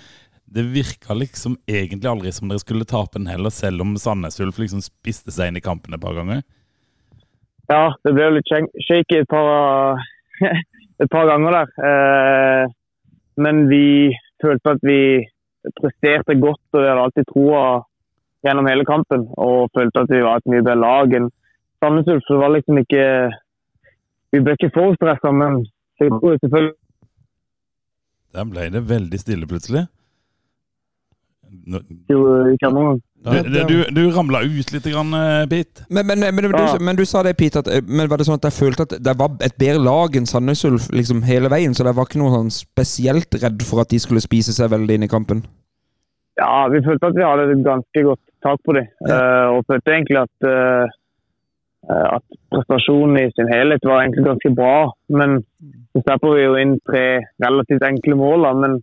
det virka liksom egentlig aldri som dere skulle tape den heller, selv om Sandnes Ulf liksom spiste seg inn i kampen et par ganger. Ja, det ble jo litt shaky et par, [laughs] et par ganger der. Eh, men vi følte at vi presterte godt, og vi hadde alltid troa gjennom hele kampen. Og følte at vi var et mye bedre lag enn Sandnes Ulf. Det var liksom ikke Vi ble ikke for stressa, men det tror selvfølgelig Der ble det veldig stille plutselig. Nå- Jo, i andre. Du, du, du, ramla ut litt, grann, eh, Pete. Men, men, men, du, Ja. men du sa det, Pete, at, eh, men var det sånn at jeg følte at det var et bedre lag enn Sandnes Ulf liksom hele veien? Så jeg var ikke noe sånn spesielt redd for at de skulle spise seg veldig inn i kampen? Ja, vi følte at vi hadde et ganske godt tak på dem. Eh, og følte egentlig at, eh, at prestasjonen i sin helhet var egentlig ganske bra. Men så slipper vi jo inn tre relativt enkle mål. da, Men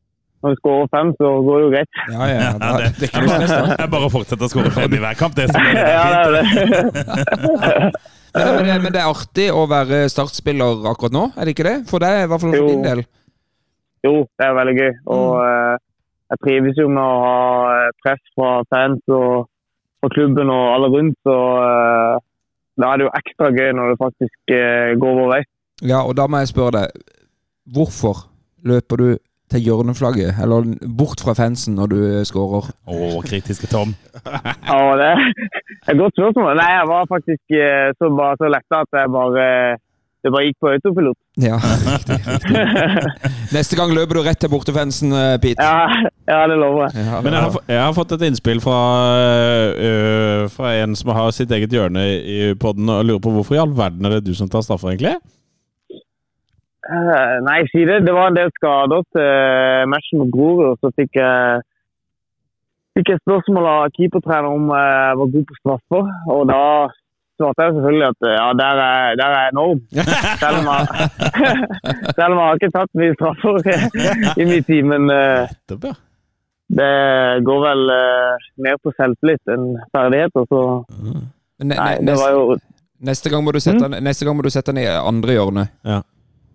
når vi skårer fem, så går det jo greit. Ja, ja, Ja, det, det, det da. [laughs] det er bare å fortsette å skåre fem i hver kamp. Det som er Ja, det er fint. det. [laughs] Men, men, det- men det er artig å være startspiller akkurat nå, er det ikke det? For deg, i hvert fall for Jo. din del. Jo, det er veldig gøy. Og mm. jeg trives jo med å ha eh, press fra fans og fra klubben og alle rundt. Så eh, da er det jo ekstra gøy når det faktisk eh, går vår vei. Ja, og da må jeg spørre deg, hvorfor løper du til hjørneflagget, eller bort fra fansen når du skårer? Å, oh, kritiske Tom. Ja, det er et godt spørsmål. Nei, jeg var faktisk eh, så, bare så letta at jeg bare det bare gikk på autopilot. Ja, [laughs] riktig. [laughs] Neste gang løper du rett til bortefansen, eh, Pete. Ja, ja det lover jeg. Ja, Men jeg har, jeg har fått et innspill fra, øh, fra en som har sitt eget hjørne i podden, og lurer på hvorfor i all verden er det du som tar straffer, egentlig? Uh, nei, si det. Det var en del skader til matchen mot Grorud. Så fikk jeg, fikk jeg spørsmål av keepertrener om jeg var god på straffer. Og da svarte jeg selvfølgelig at ja, der er, der er jeg enorm. [laughs] Selv om jeg, [laughs] selv om jeg har ikke tatt mye straffer i min tid. Men uh, det går vel uh, mer på selvtillit enn ferdigheter. Så Ne- nei, det var jo Neste gang må du sette, mm? neste gang må du sette den i andre hjørnet. Ja,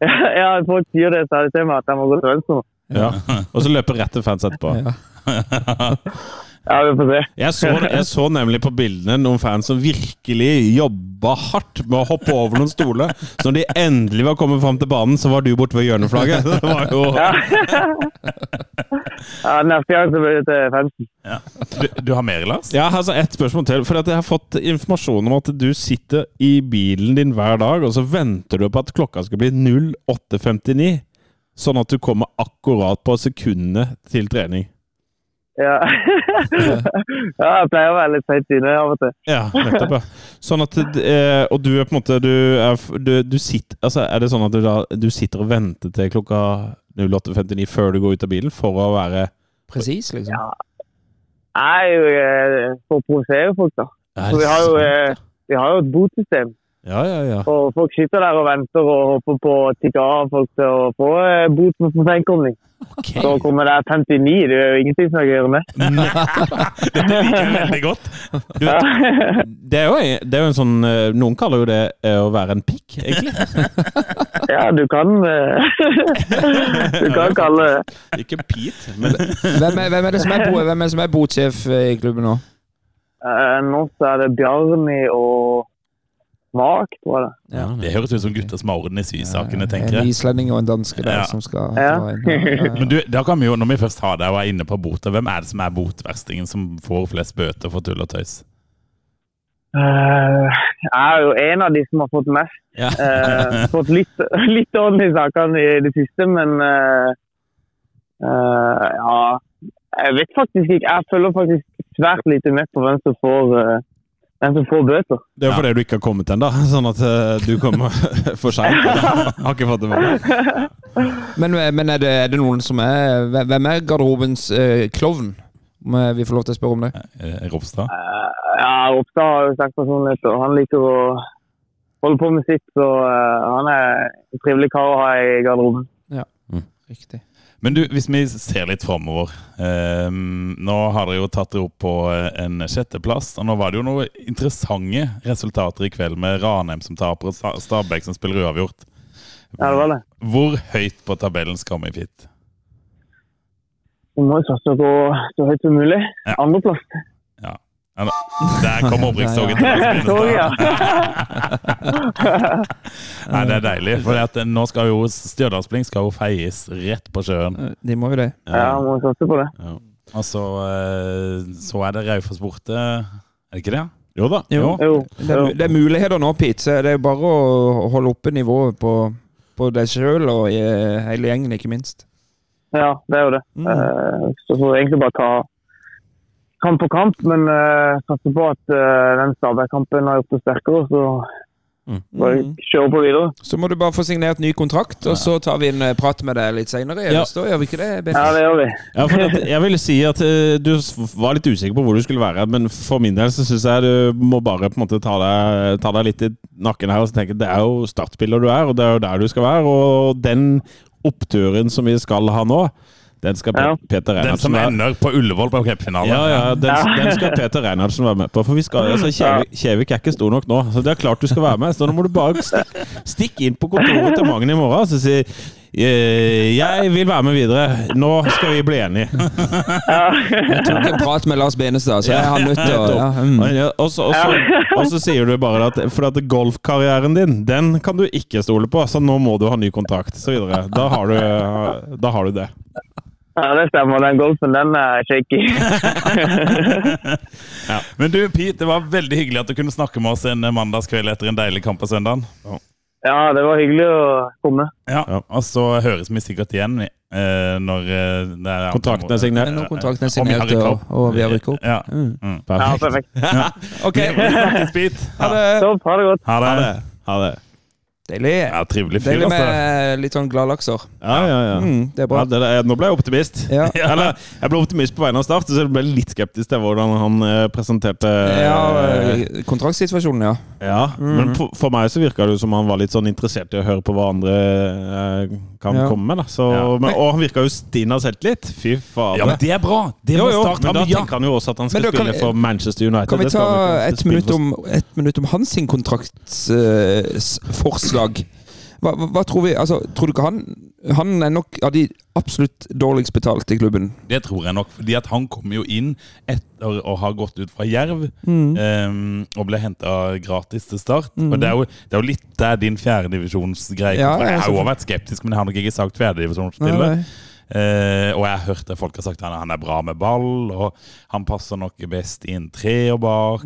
[laughs] folk sier det stadig til meg at jeg må gå til venstre. ja. Og så løpe rett til fans etterpå. Ja, vi får se. Jeg så, jeg så nemlig på bildene noen fans som virkelig jobba hardt med å hoppe over noen stoler. Så når de endelig var kommet fram til banen, så var du borte ved hjørneflagget. [laughs] Det var jo Ja. ja, neste gang så blir det til fansen. Ja. Du, du har mer, Lars? Ja, altså Et spørsmål til. For at Jeg har fått informasjon om at du sitter i bilen din hver dag, og så venter du på at klokka skal bli 08.59. Sånn at du kommer akkurat på sekundene til trening. Ja. [laughs] ja, jeg pleier å være litt seint inne av og til. Ja, nettopp. ja. Sånn at, eh, og du er på en måte du er, du, du sitter, altså Er det sånn at du, da, du sitter og venter til klokka 08.59 før du går ut av bilen for å være Presis, liksom. Ja. Jeg er jo eh, for å provosere folk, da. Så vi har jo, eh, vi har jo et botsystem. Ja, ja, ja. Og folk sitter der og venter og håper på å tikke av folk til å få bot bot for Okay. Så kommer det 59, det er jo ingenting som jeg kan med. Dette liker jeg veldig godt. Du, [laughs] det, er jo, det er jo en sånn eh, Noen kaller jo det eh, å være en pikk, egentlig. [laughs] Ja, du kan eh, [laughs] Du kan kalle det Ikke Pete, men Hvem er, hvem er det som er, bo, hvem er, det som er botsjef eh, i klubben nå? Eh, Nå så er det Bjarni og Tror jeg det. Ja. Det høres ut som gutter som har orden i sysakene, tenker jeg. En islending og en danske der Ja. som skal Ja. ta inn. Ja, ja, [laughs] ja. Men du, da kan vi jo, når vi først har deg og er inne på boter, hvem er det som er botverstingen som får flest bøter for tull og tøys? Uh, Jeg er jo en av de som har fått mest. Ja. uh, [laughs] fått litt, litt orden i sakene i det siste, men uh, eh, ja Jeg vet faktisk ikke. Jeg følger faktisk svært lite med på hvem som får, hvem som får bøter. det er jo fordi du ikke har kommet ennå. [laughs] Sånn at eh, du kommer [laughs] for seint. [laughs] Har ikke fått det med deg. Men, eh, men er, det, er det noen som er hvem- er garderobens eh, klovn? Om vi får lov til å spørre om det? Ropstad? Ja, Ropstad har jo sterk personlighet, og han liker å holde på med sitt. Så han er en trivelig kar å ha i garderoben. Riktig. Men du, hvis vi ser litt framover eh, Nå har dere jo tatt dere opp på eh, en sjetteplass. Og nå var det jo noen interessante resultater i kveld med Ranheim som taper og Stabæk som spiller uavgjort. Ja, det var det. Hvor høyt på tabellen skal vi fit? Vi må satse på så høyt som mulig. Ja. Andreplass. Ja, Der kom [laughs] opprykkstoget til [laughs] ja. Bindestad. [laughs] Nei, det er deilig. For at nå skal jo Stjørdalsblink skal jo feies rett på sjøen. Eh, De må jo det. ja, må satse på det. Og så, eh, så er det Raufoss borte. Er det ikke det? Jo da. Jo. Jo. Det er, det er muligheter nå, Pete. Så det er bare å holde oppe nivået på, på deg sjøl og i eh, hele gjengen, ikke minst. Ja, det er jo det. Mm. Eh, så får vi egentlig bare ta kamp på kamp, men uh, satser på at uh, den Stabæk-kampen har gjort oss sterkere. Så bare Mm. kjøre på videre. Så må du bare få signert ny kontrakt, og så tar vi en eh, prat med deg litt seinere. Ja. Gjør vi ikke det? Ben? Ja, det gjør vi. Ja, for at, jeg ville si at uh, du var litt usikker på hvor du skulle være, men for min del så syns jeg du må bare på en måte ta deg, ta deg litt i nakken her og tenke at det er jo startspiller du er, og det er jo der du skal være. Og den oppturen som vi skal ha nå, den skal Pe- Ja. Peter Den som være ender på Ullevål på cupfinalen. ja, ja, den, den skal Peter Reinhardsen være med på. For vi skal, altså, Kjevik, Kjevik er ikke stor nok nå, så det er klart du skal være med. Så nå må du bare stikke stikk inn på kontoret til Magen i morgen og si eh, jeg vil være med videre. Nå skal vi bli enige. Jeg tok en prat med Lars Benestad, så jeg har nødt til å ja, mm. Og, så, og, så, [laughs] og så sier du bare at For at golfkarrieren din, den kan du ikke stole på, så nå må du ha ny kontrakt. Så videre. Da har du, da har du det. Ja, det stemmer. Den golfen, den er shaky. [laughs] Men du, Pete, det var veldig hyggelig at du kunne snakke med oss en mandagskveld etter en deilig kamp på søndagen. ja, det var hyggelig å komme. Ja, Og så høres vi sikkert igjen eh, når eh, det er Kontrakten er signert. Når kontrakten er signert og, og vi har rykket opp. Ja. Mm. Mm. Ja, Perfekt. perfekt. [laughs] Ok, Vi snakkes, Pete. ha det. Ha det godt. Ha det. Ha det. Deilig. Ja, trivelig fyr, Deilig altså. litt sånn gladlakser. Ja, ja, ja. Mm, det er Ja, det, det, nå ble jeg optimist. [laughs] Ja. Eller, jeg ble optimist på vegne av Start, så jeg ble litt skeptisk til hvordan han eh, presenterte Ja, eh, kontraktsituasjonen, ja. Ja, Men for, for meg så virka det som han var litt sånn interessert i å høre på hva andre eh, kan Ja. komme med. da så, Ja. men, Og han virka jo stinn av selvtillit. Fy fader. Ja, men det er bra! Det jo, må jo, men da tenker han jo også at han skal da kan- spille for Manchester United. Kan vi ta et minutt for- om, et minutt om hans sin kontraktsforslag? Hva, hva, hva tror vi altså, Tror du ikke han Han er nok av de absolutt dårligst betalte i klubben. Det tror jeg nok, fordi at han kom jo inn etter å ha gått ut fra Jerv Mm. Um, og ble henta gratis til start. Og det er, jo, det er jo litt der din fjerdedivisjonsgreie Ja. Jeg har jo vært skeptisk, men jeg har nok ikke sagt fjerdedivisjonsspiller. Eh, og jeg har hørt at folk har sagt at han, han er bra med ball, og han passer nok best i en treer bak.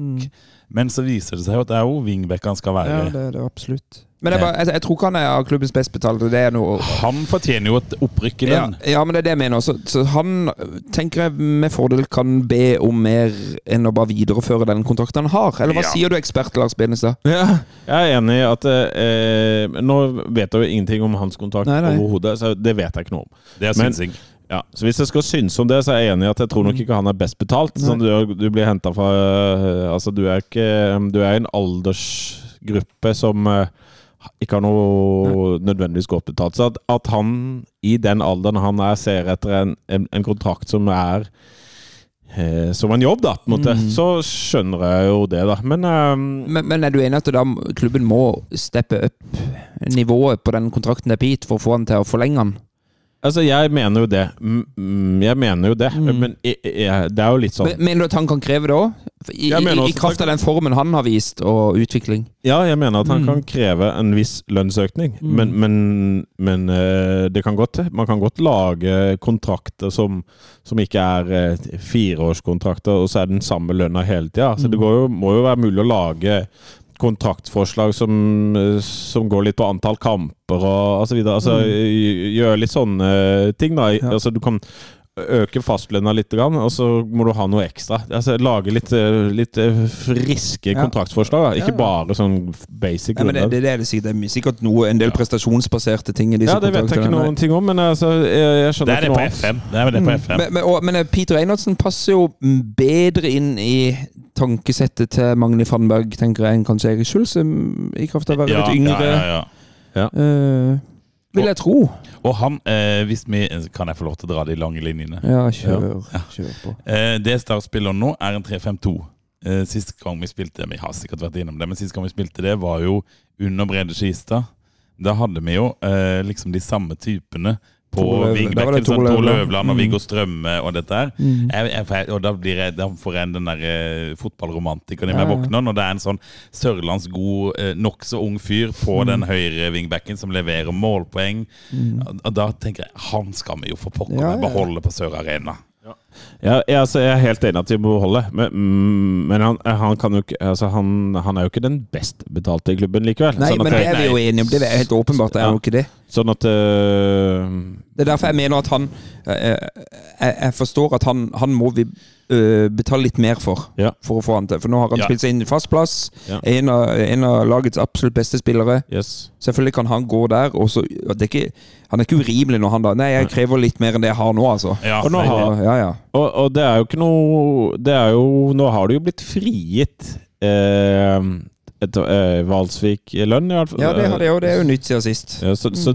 Men så viser det seg jo at det er jo wingback han skal være. Ja, det er det absolutt. Men jeg, bare, jeg, jeg tror ikke han er av klubbens best betalte. Det er noe Han fortjener jo et opprykk i den. ja, men det er det jeg mener. Så, så han tenker jeg med fordel kan be om mer enn å bare videreføre den kontrakten han har. Eller hva Ja. sier du, ekspert Lars Benestad? Ja, jeg er enig i at eh, Nå vet jeg jo ingenting om hans kontrakt nei. overhodet, så det vet jeg ikke noe om. Det er Men- synsing. Ja, så Hvis jeg skal synes om det, så er jeg enig i at jeg tror nok ikke han er best betalt. Sånn, du, du blir hentet fra eh, Altså, du er ikke Du er i en aldersgruppe som eh, ikke har noe nødvendigvis godt betalt. Så at, at han i den alderen han er, ser etter en, en, en kontrakt som er eh, som en jobb, da, på en måte, så skjønner jeg jo det, da. Men um, Men, men er du enig at da klubben må steppe opp nivået på den kontrakten til Pete for å få han til å forlenge han? Altså, jeg mener jo det. Mm, mm, Jeg mener jo det. Men jeg, jeg, det er jo litt sånn Men- Mener du at han kan kreve det òg? I, i, I kraft av den formen han har vist, og utvikling? Ja, jeg mener at han Mm. kan kreve en viss lønnsøkning. Men, men, men eh, det kan godt Man kan godt lage kontrakter som, som ikke er eh, fireårskontrakter, og så er den samme lønna hele tida. Så det går jo, må jo være mulig å lage kontraktforslag som, eh, som går litt på antall kamper og osv. Altså, mm. Gjøre litt sånne ting, da. Altså, du kan øke fastlønna litt, og så må du ha noe ekstra. Altså, lage litt, eh, litt eh, friske Ja. kontraktsforslag. Da. Ikke bare sånn basic Ja, men det, det, det er det er sikkert noe, en del prestasjonsbaserte ting i disse Ja, det vet jeg ikke noen ting om, men altså, jeg, jeg skjønner Det er det ikke på noe. FM. Det er det på FM. Men, men, og, men eh, Peter Einarsen passer jo bedre inn i tankesettet til Magni Fannberg, tenker jeg, enn kanskje Erik Schulze, mm, i kraft av å være Ja, litt yngre. ja, ja, ja. eh, vil jeg tro. Og han, eh, hvis vi Kan jeg få lov til å dra de lange linjene? Ja, kjør, kjør på. Eh, det Start spiller nå, er en 3-5-2. Eh, sist gang vi spilte Vi har sikkert vært innom det, men sist gang vi spilte det, var jo under Brede Skistad. Da hadde vi jo eh, liksom de samme typene på wingbacken. Tor Løvland. Og Mm. Viggo Strømme og dette her. Mm. Jeg, jeg, og da, blir jeg, da får jeg den der eh, fotballromantikeren i meg ja. våkner, når det er en sånn sørlandsgod, eh, nokså ung fyr på Mm. den høyre wingbacken som leverer målpoeng. Og Da tenker jeg han skal vi jo for pokker Ja, ja. beholde på Sør Arena. Ja, jeg, altså, jeg er helt enig at vi må beholde, men, men han, han, kan jo altså, han, han er jo ikke den best betalte i klubben likevel. Nei, sånn men det er vi jo enige om. Det er helt åpenbart. Det er Ja. jo ikke det. sånn at uh, Det er derfor jeg mener at han eh, Jeg, jeg forstår at han, han må vi eh, betale litt mer for. Ja. For å få han til. For nå har han Ja. spilt seg inn i fast plass. Ja. En, av, en av lagets absolutt beste spillere. Yes. Selvfølgelig kan han gå der. Og så, det er ikke, han er ikke urimelig når han da Nei, jeg krever litt mer enn det jeg har nå, altså. Ja, Og nå har- Ja, ja. Og, og det er jo ikke noe Det er jo Nå har det jo blitt frigitt eh, et, eh, Valsvik-lønn, i hvert fall. ja, det har det er jo nytt siden sist. Ja, så, så,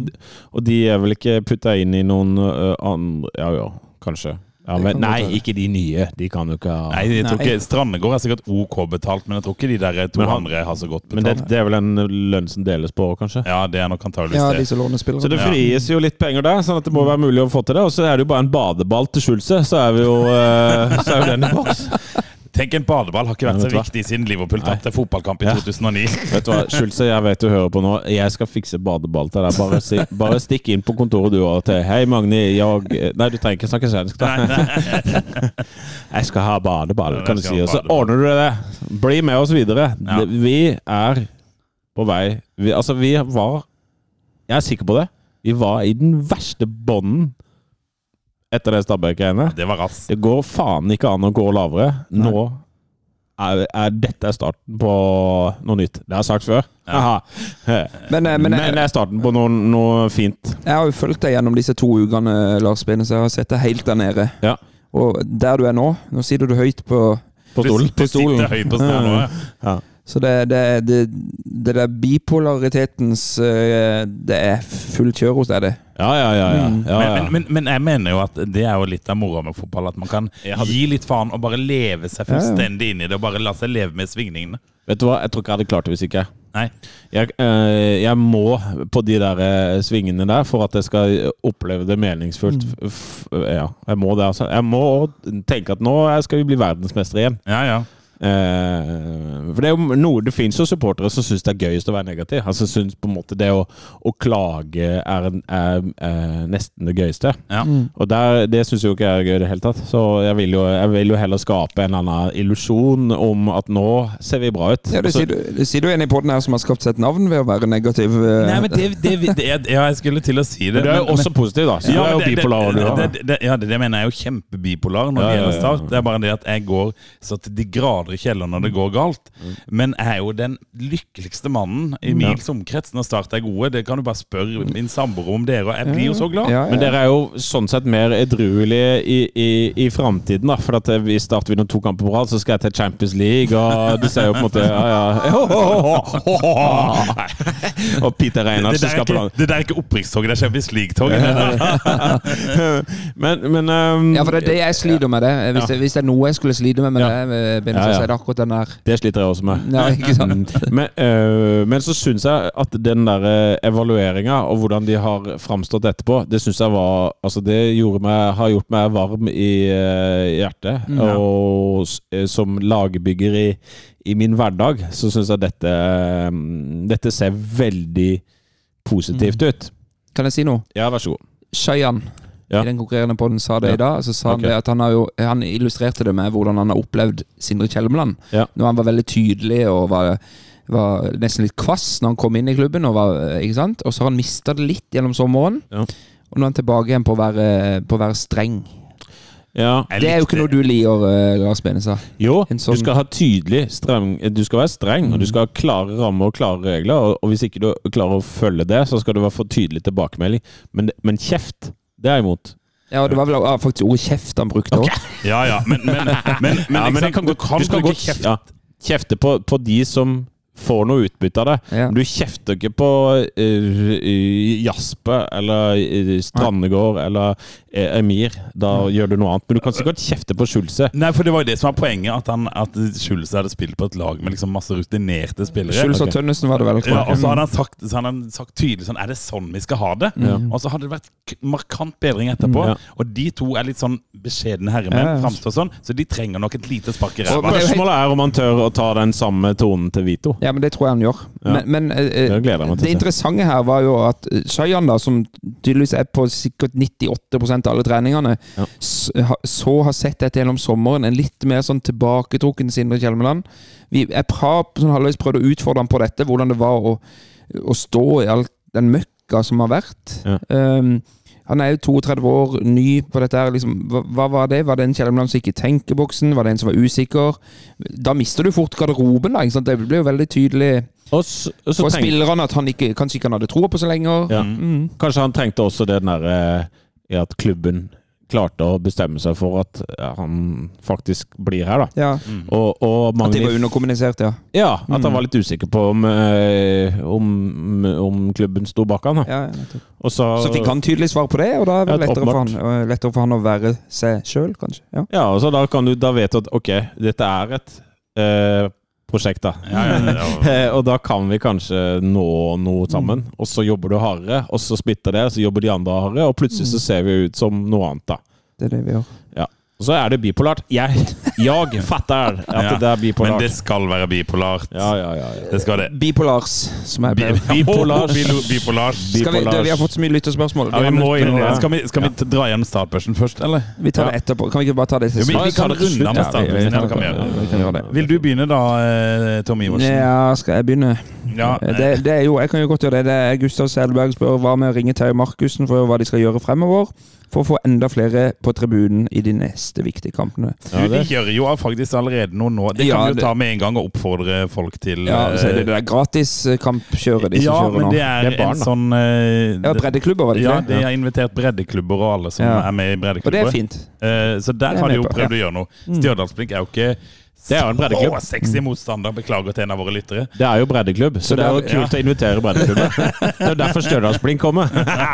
og de er vel ikke putta inn i noen uh, andre Ja, ja, kanskje. Ja, men, nei, ikke de nye. De kan jo ikke ha Nei, jeg tror ikke Strandegård er sikkert OK betalt, men jeg tror ikke de der to han- andre har så godt betalt. Men det, det er vel en lønn som deles på, kanskje? Ja, det er nok antageligvis Ja, det. Så det fries jo litt penger der, sånn at det må være mulig å få til det. Og så er det jo bare en badeball til Schulze, så er vi jo øh, Så er jo den i boks. [laughs] Tenk, en badeball har ikke vært så viktig siden Liverpool tapte fotballkamp i Ja. 2009. [laughs] Vet du hva, Schulze, jeg vet du hører på nå. Jeg skal fikse badeball til deg. Bare, si, bare stikk inn på kontoret du og til Hei, Magni. Jeg Nei, du trenger ikke snakke svensk, da. [laughs] Jeg skal ha badeball, kan du si. Og så ordner du det. Bli med oss videre. Ja. Vi er på vei vi, Altså, vi var Jeg er sikker på det. Vi var i den verste bånden etter det Stabæk-greiene. Det var rass. Det går faen ikke an å gå lavere. Nå er, er dette er starten på noe nytt. Det har jeg sagt før. Ja. Men, eh, Men, men, det er starten på noe, noe fint. Jeg har jo fulgt deg gjennom disse to ukene, Lars Bine, så jeg har sett deg helt der nede. Ja. Og der du er nå Nå sitter du høyt på På stolen. Du sitter høyt på stolen nå, ja. Så det, det, det, det der bipolaritetens eh, Det er fullt kjør hos deg, det. Ja, ja, ja. ja. Mm. ja, ja. Men, men, men jeg mener jo at det er jo litt av moroa med fotball. At man kan gi litt faen og bare leve seg Ja, ja. fullstendig inn i det. Og bare la seg leve med svingningene. Vet du hva, jeg tror ikke jeg hadde klart det hvis ikke. Nei. Jeg, øh, jeg må på de der eh, svingene der for at jeg skal oppleve det meningsfullt. Mm. F f ja, jeg må det, altså. Jeg må tenke at nå skal vi bli verdensmestere igjen. Ja, ja. Eh, for det er jo noe Det finnes jo supportere som syns det er gøyest å være negativ. Altså syns på en måte det å, å klage er, er, er nesten det gøyeste. Ja. Og der, det syns jo ikke jeg er gøy i det hele tatt. Så jeg vil jo, jeg vil jo heller skape en eller annen illusjon om at nå ser vi bra ut. Ja, du, Og sier du, det sier du en i podden her som har skapt seg et navn ved å være negativ. Uh. Nei, men det, det, det, Ja, jeg skulle til å si det. Men du er jo men- også positiv, da. Så du er jo bipolar. det- du det, det, det, ja, det, det mener jeg er jo kjempebipolar når det Ja, ja, gjelder Start. Det er bare det at jeg går så til de grader i kjelleren når det går galt. Men er jo den lykkeligste mannen i mils omkrets når Start er gode. Det kan du bare spørre min samboer om dere, og jeg blir jo så glad. Ja, ja. Men dere er jo sånn sett mer edruelige i, i, i framtiden, da. For at hvis vi starter vinner to kamper på rad, så skal jeg til Champions League, og du ser jo på en måte Ja, ja. [laughs] [laughs] Og Peter Reinhardt som skal på land. det der er ikke opprikstoget, det er Champions League-toget. [laughs] Men, men um, Ja, for det er det jeg sliter med. det Hvis, det, hvis det er noe jeg skulle slite med, med Ja. det, eh, Ja, ja. så er det akkurat den der. Det sliter jeg også med. Ja, ikke [laughs] sant? [laughs] men, øh, men så syns jeg at den der evalueringa og hvordan de har framstått etterpå, det syns jeg var Altså, det gjorde meg, har gjort meg varm i øh, hjertet. Og s- eh, som lagbygger i, i min hverdag, så syns jeg dette mm, Dette ser veldig positivt ut. Kan jeg si noe? Ja, vær så god. Shayan Ja. i den konkurrerende podden sa det Ja. i dag. Så sa han det at han har jo Han illustrerte det med hvordan han har opplevd Sindre Kjelmeland. Ja. Når han var veldig tydelig og var, var nesten litt kvass når han kom inn i klubben. Og, var, ikke sant? og så har han mista det litt gjennom sommeren. Ja. Og nå er han tilbake igjen på å være, på å være streng. Ja. Det er jo ikke noe du liker, eh, Lars Benestad. Jo, sånn- du skal ha tydelig streng Du skal være streng, og du skal ha klare rammer og klare regler. Og, og hvis ikke du klarer å følge det, så skal du være for tydelig tilbakemelding. Men, men kjeft, det er jeg imot. Ja, og det var vel ah, faktisk ordet kjeft han brukte òg. Ja, ja, men, men, men, men, Ja, men du, kan du kan du bruke kjeft. ja, kjefte på, på de som får noe utbytte av det. Ja. Men du kjefter ikke på uh, Jasper eller uh, Strandegård eller uh, Emir. Da gjør du noe annet. Men du kan sikkert kjefte på Schulze. Nei, for det var jo det som var poenget, at, han, at Schulze hadde spilt på et lag med liksom masse rutinerte spillere. Schulze og. Tønnesen var det vel. Ja, og så hadde han sagt, så hadde han sagt tydelig sånn Er det sånn vi skal ha det? Og så hadde det vært markant bedring etterpå. Mm, ja. Og de to er litt sånn beskjedne herremenn, Ja, ja. fremstår sånn, så de trenger nok et lite spark i ræva. Spørsmålet er om han tør å ta den samme tonen til Vito. Ja, men det tror jeg han gjør. Ja. Men, men uh, Det interessante her var jo at eh, Shayan, da, som tydeligvis er på sikkert 98 av alle treningene, Ja. så, så har sett dette gjennom sommeren. En litt mer sånn tilbaketrukken Sindre Kjelmeland. Vi, jeg har sånn halvveis prøvd å utfordre ham på dette, hvordan det var å, å stå i all den møkka som har vært. Ja. Um, han er jo 32 år, ny på dette. her liksom, hva, hva var det? Var det en Kjellemland som gikk i tenkeboksen? Var det en som var usikker? Da mister du fort garderoben. da, ikke? Det ble jo veldig tydelig Og s- og så for tenk- spillerne at han ikke, kanskje ikke han hadde troa på så lenger. Ja. Mm. Kanskje han trengte også det der eh, at klubben klarte å bestemme seg for at eh, han faktisk blir her, da. Ja. Og, og At de var underkommunisert, ja. Ja, at han var litt usikker på om, eh, om, om klubben sto bak han. Da. ja, ja. Og så, Så fikk han tydelig svar på det, og da er det lettere for, han, øh, lettere for han å være seg sjøl, kanskje. Ja. Ja, og så da, kan du, da vet du at ok, dette er et eh, prosjekt, da. Ja, ja, ja. [laughs] Eh, og da kan vi kanskje nå noe sammen. Og så jobber du hardere, og så splitter det, og så jobber de andre hardere, og plutselig så ser vi ut som noe annet, da. Det er det vi gjør. Ja. Så er det bipolart. Jeg, jeg fatter at Ja, det er bipolart. Men det skal være bipolart. Ja, ja, ja. ja. Det skal det. Bipolars, som er bedre. Bipolars. Bipolars. Skal vi, det, vi har fått så mye lyttespørsmål. Ja, vi må inn i det. Skal vi, skal vi dra gjennom startbørsen først, eller? Vi tar det etterpå. Kan vi ikke bare ta det til slutt? vi, vi kan runde med startbørsen. Ja, vi Vi kan. Vil du begynne da, eh, Tom Iversen? Ja, skal jeg begynne? Ja, Det, det er jo, jeg kan jo godt gjøre det. det er Gustav Selberg spør hva med å ringe Terje Markussen for hva de skal gjøre fremover for å få enda flere på tribunen i de neste viktige kampene. Ja, de det- gjør jo faktisk allerede noe nå. Det kan Ja, vi jo ta med en gang og oppfordre folk til. Ja, så er det eh, det der gratiskampkjøret de som ja, kjører men nå. det er, Det er barn, en sånn uh, Ja, breddeklubber, var det ikke Ja, ikke de har invitert breddeklubber og alle som Ja. er med i breddeklubber. Og det er fint. Uh, så der er har de jo prøvd ja. å gjøre noe. Stjørdalsblink er jo ikke Det er jo en breddeklubb. så sexy motstander. Beklager til en av våre lyttere. Det er jo breddeklubb, så det er jo kult å invitere breddeklubben. Det er derfor Stjørdalsblink kommer.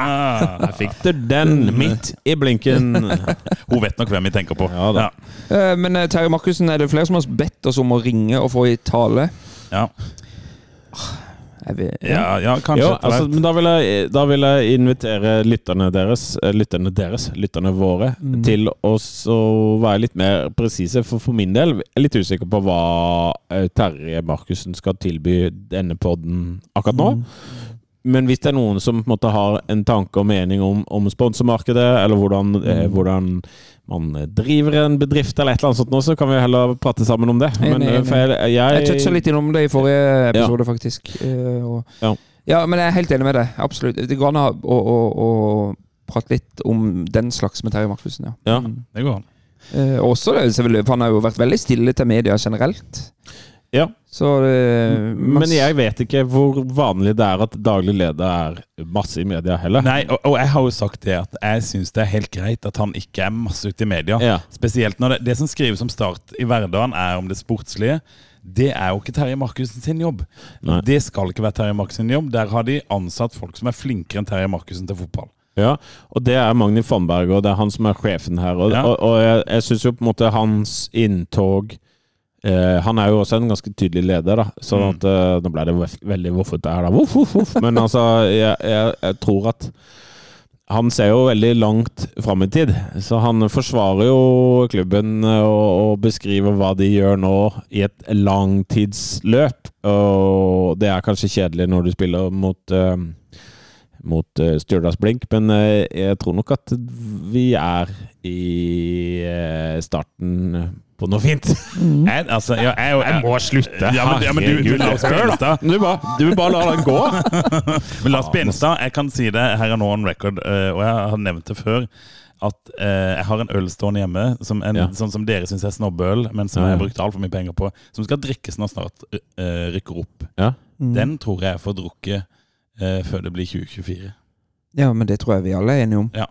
[laughs] Der fikk du den midt i blinken. [laughs] Hun vet nok hvem vi tenker på. Ja da. Eh, Men eh, Terje Markussen, er det flere som har bedt oss om å ringe og få i tale? Ja. Vil, Ja, ja kanskje Jo, altså, men da vil, jeg, da vil jeg invitere lytterne deres, eh, lytterne deres, lytterne våre, Mm. til å være litt mer presise. For for min del er jeg litt usikker på hva eh, Terje Markussen skal tilby denne podden akkurat nå. Mm. Men hvis det er noen som på en måte har en tanke og mening om, om sponsormarkedet, eller hvordan, eh, Mm. hvordan man driver en bedrift, eller et eller annet sånt, nå, så kan vi heller prate sammen om det. Men, eh, for jeg, Jeg jeg, toucha litt innom det i forrige episode, faktisk. Eh, og, Ja. ja, men jeg er helt enig med deg. Absolutt. Det går an å, å, å, prate litt om den slags med Terje Markussen, ja. Ja. Mm. Det går an. Eh, også det, selvfølgelig, for han har jo vært veldig stille til media generelt. Ja. Så det Men jeg vet ikke hvor vanlig det er at daglig leder er masse i media heller. Nei, og, og jeg har jo sagt det at jeg syns det er helt greit at han ikke er masse ute i media. Ja. Spesielt når det, det som skrives om Start i hverdagen, er om det sportslige. Det er jo ikke Terje Markussen sin jobb. Nei. Det skal ikke være Terje Markussen sin jobb. Der har de ansatt folk som er flinkere enn Terje Markussen til fotball. Ja, og det er Magni Fannberg, og det er han som er sjefen her. Og, Ja. og, og jeg, jeg syns jo på en måte hans inntog eh, Han er jo også en ganske tydelig leder, da. Sånn at eh, Nå ble det veldig voffete her, da. Voff, voff, voff. Men altså, jeg, jeg, jeg tror at han ser jo veldig langt fram i tid, så han forsvarer jo klubben eh, og, og beskriver hva de gjør nå i et langtidsløp. Og det er kanskje kjedelig når du spiller mot eh, mot uh, Stjørdals Blink, men uh, jeg tror nok at vi er i uh, starten på noe fint. Jeg, altså, jeg, jeg, Jeg må slutte. Ja, men, ja, men du, du Lars. Benestad, Du bare, du bare lar den gå. [laughs] men Lars Benestad, jeg kan si det her er nå on record, og jeg har nevnt det før. At eh, jeg har en øl stående hjemme, som en, Ja. sånn som dere syns er snobbeøl, men som Ja, ja. jeg har brukt altfor mye penger på, som skal drikkes når snart uh, rykker opp. Ja. Mm. Den tror jeg jeg får drukket eh, før det blir 2024. Ja, men det tror jeg vi alle er enige om. Ja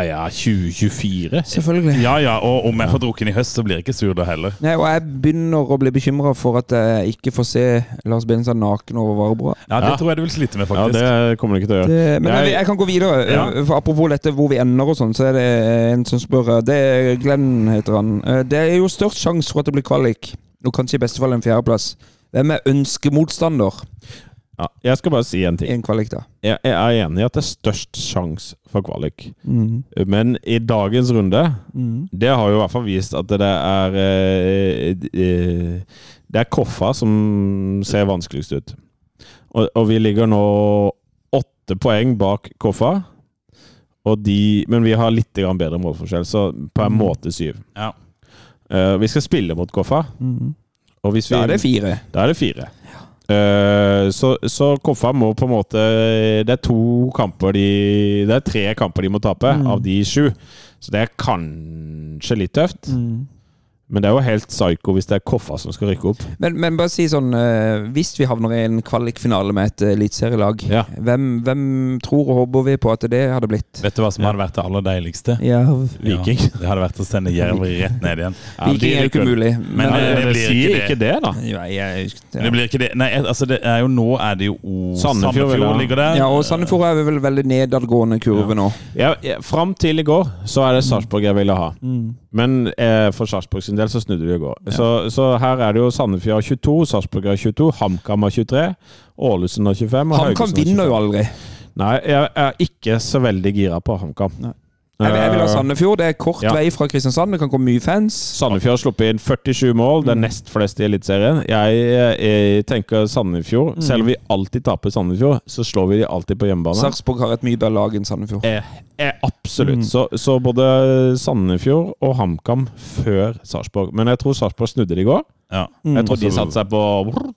ja, 2024. Selvfølgelig. Ja ja, og om jeg får drukken i høst, så blir jeg ikke sur da heller. Nei, og jeg begynner å bli bekymra for at jeg ikke får se Lars Benestad naken over varebroa. Ja, Det Ja. tror jeg du vil slite med, faktisk. Ja, det kommer du ikke til å gjøre. Det, men Jeg- jeg, jeg kan gå videre. Ja. Eh, For apropos dette hvor vi ender og sånn, så er det en som spør eh, Det er Glenn, heter han. Eh, Det er jo størst sjanse for at det blir kvalik, og kanskje i beste fall en fjerdeplass. Hvem er ønskemotstander Ja, jeg skal bare si en ting. en kvalik, da? Jeg, jeg er enig i at det er størst sjanse for kvalik. Mm. Men i dagens runde Mm. Det har jo i hvert fall vist at det er eh, eh, Det er Koffa som ser vanskeligst ut. Og, og vi ligger nå åtte poeng bak Koffa. Og de, men vi har litt bedre målforskjell, så på en Mm. måte syv. Ja. Eh, vi skal spille mot Koffa, Mm. og hvis vi Da er det fire. da er det fire. Eh, så, så Koffa må på en måte Det er to kamper de Det er tre kamper de må tape, Mm. av de sju. Så det er kanskje litt tøft. Mm. Men det er jo helt psycho hvis det er Koffa som skal rykke opp. Men, men bare si sånn eh, Hvis vi havner i en kvalikfinale med et eliteserielag, Ja. hvem, hvem tror og håper vi på at det hadde blitt? Vet du hva som hadde vært det aller deiligste? Ja, Viking. Ja, det hadde vært å sende Jerv rett ned igjen. [laughs] Ja, Viking er jo ikke mulig. Men Men, det- eh, det det blir ikke ikke ikke det, da. ja, jeg, det blir ikke det. Nei, altså det er jo nå er det jo oh, Sandefjord, Sandefjord ligger der. ja, og Sandefjord er vel veldig nedadgående kurve nå. Ja, ja, Fram til i går så er det Sarpsborg jeg ville ha. Mm. Men eh, for Sarpsborg sin del så snudde vi i går. Så, så her er det jo Sandefjord 22, Sarpsborg 22, HamKam har 23, Ålesund har 25 og HamKam vinner jo aldri. Nei, jeg er ikke så veldig gira på HamKam. Jeg, vil- jeg vil ha Eh, Sandefjord. Det er kort Ja. vei fra Kristiansand. Det kan komme mye fans. Sandefjord har sluppet inn 47 mål, det er nest flest i Eliteserien. Jeg, jeg tenker Sandefjord Selv om vi alltid taper Sandefjord, så slår vi de alltid på hjemmebane. Sarpsborg har et mye bedre lag enn Sandefjord. Eh, eh, absolutt. Mm. Så, så både Sandefjord og HamKam før Sarpsborg. Men jeg tror Sarpsborg snudde det i går. Ja. Jeg tror de satte seg på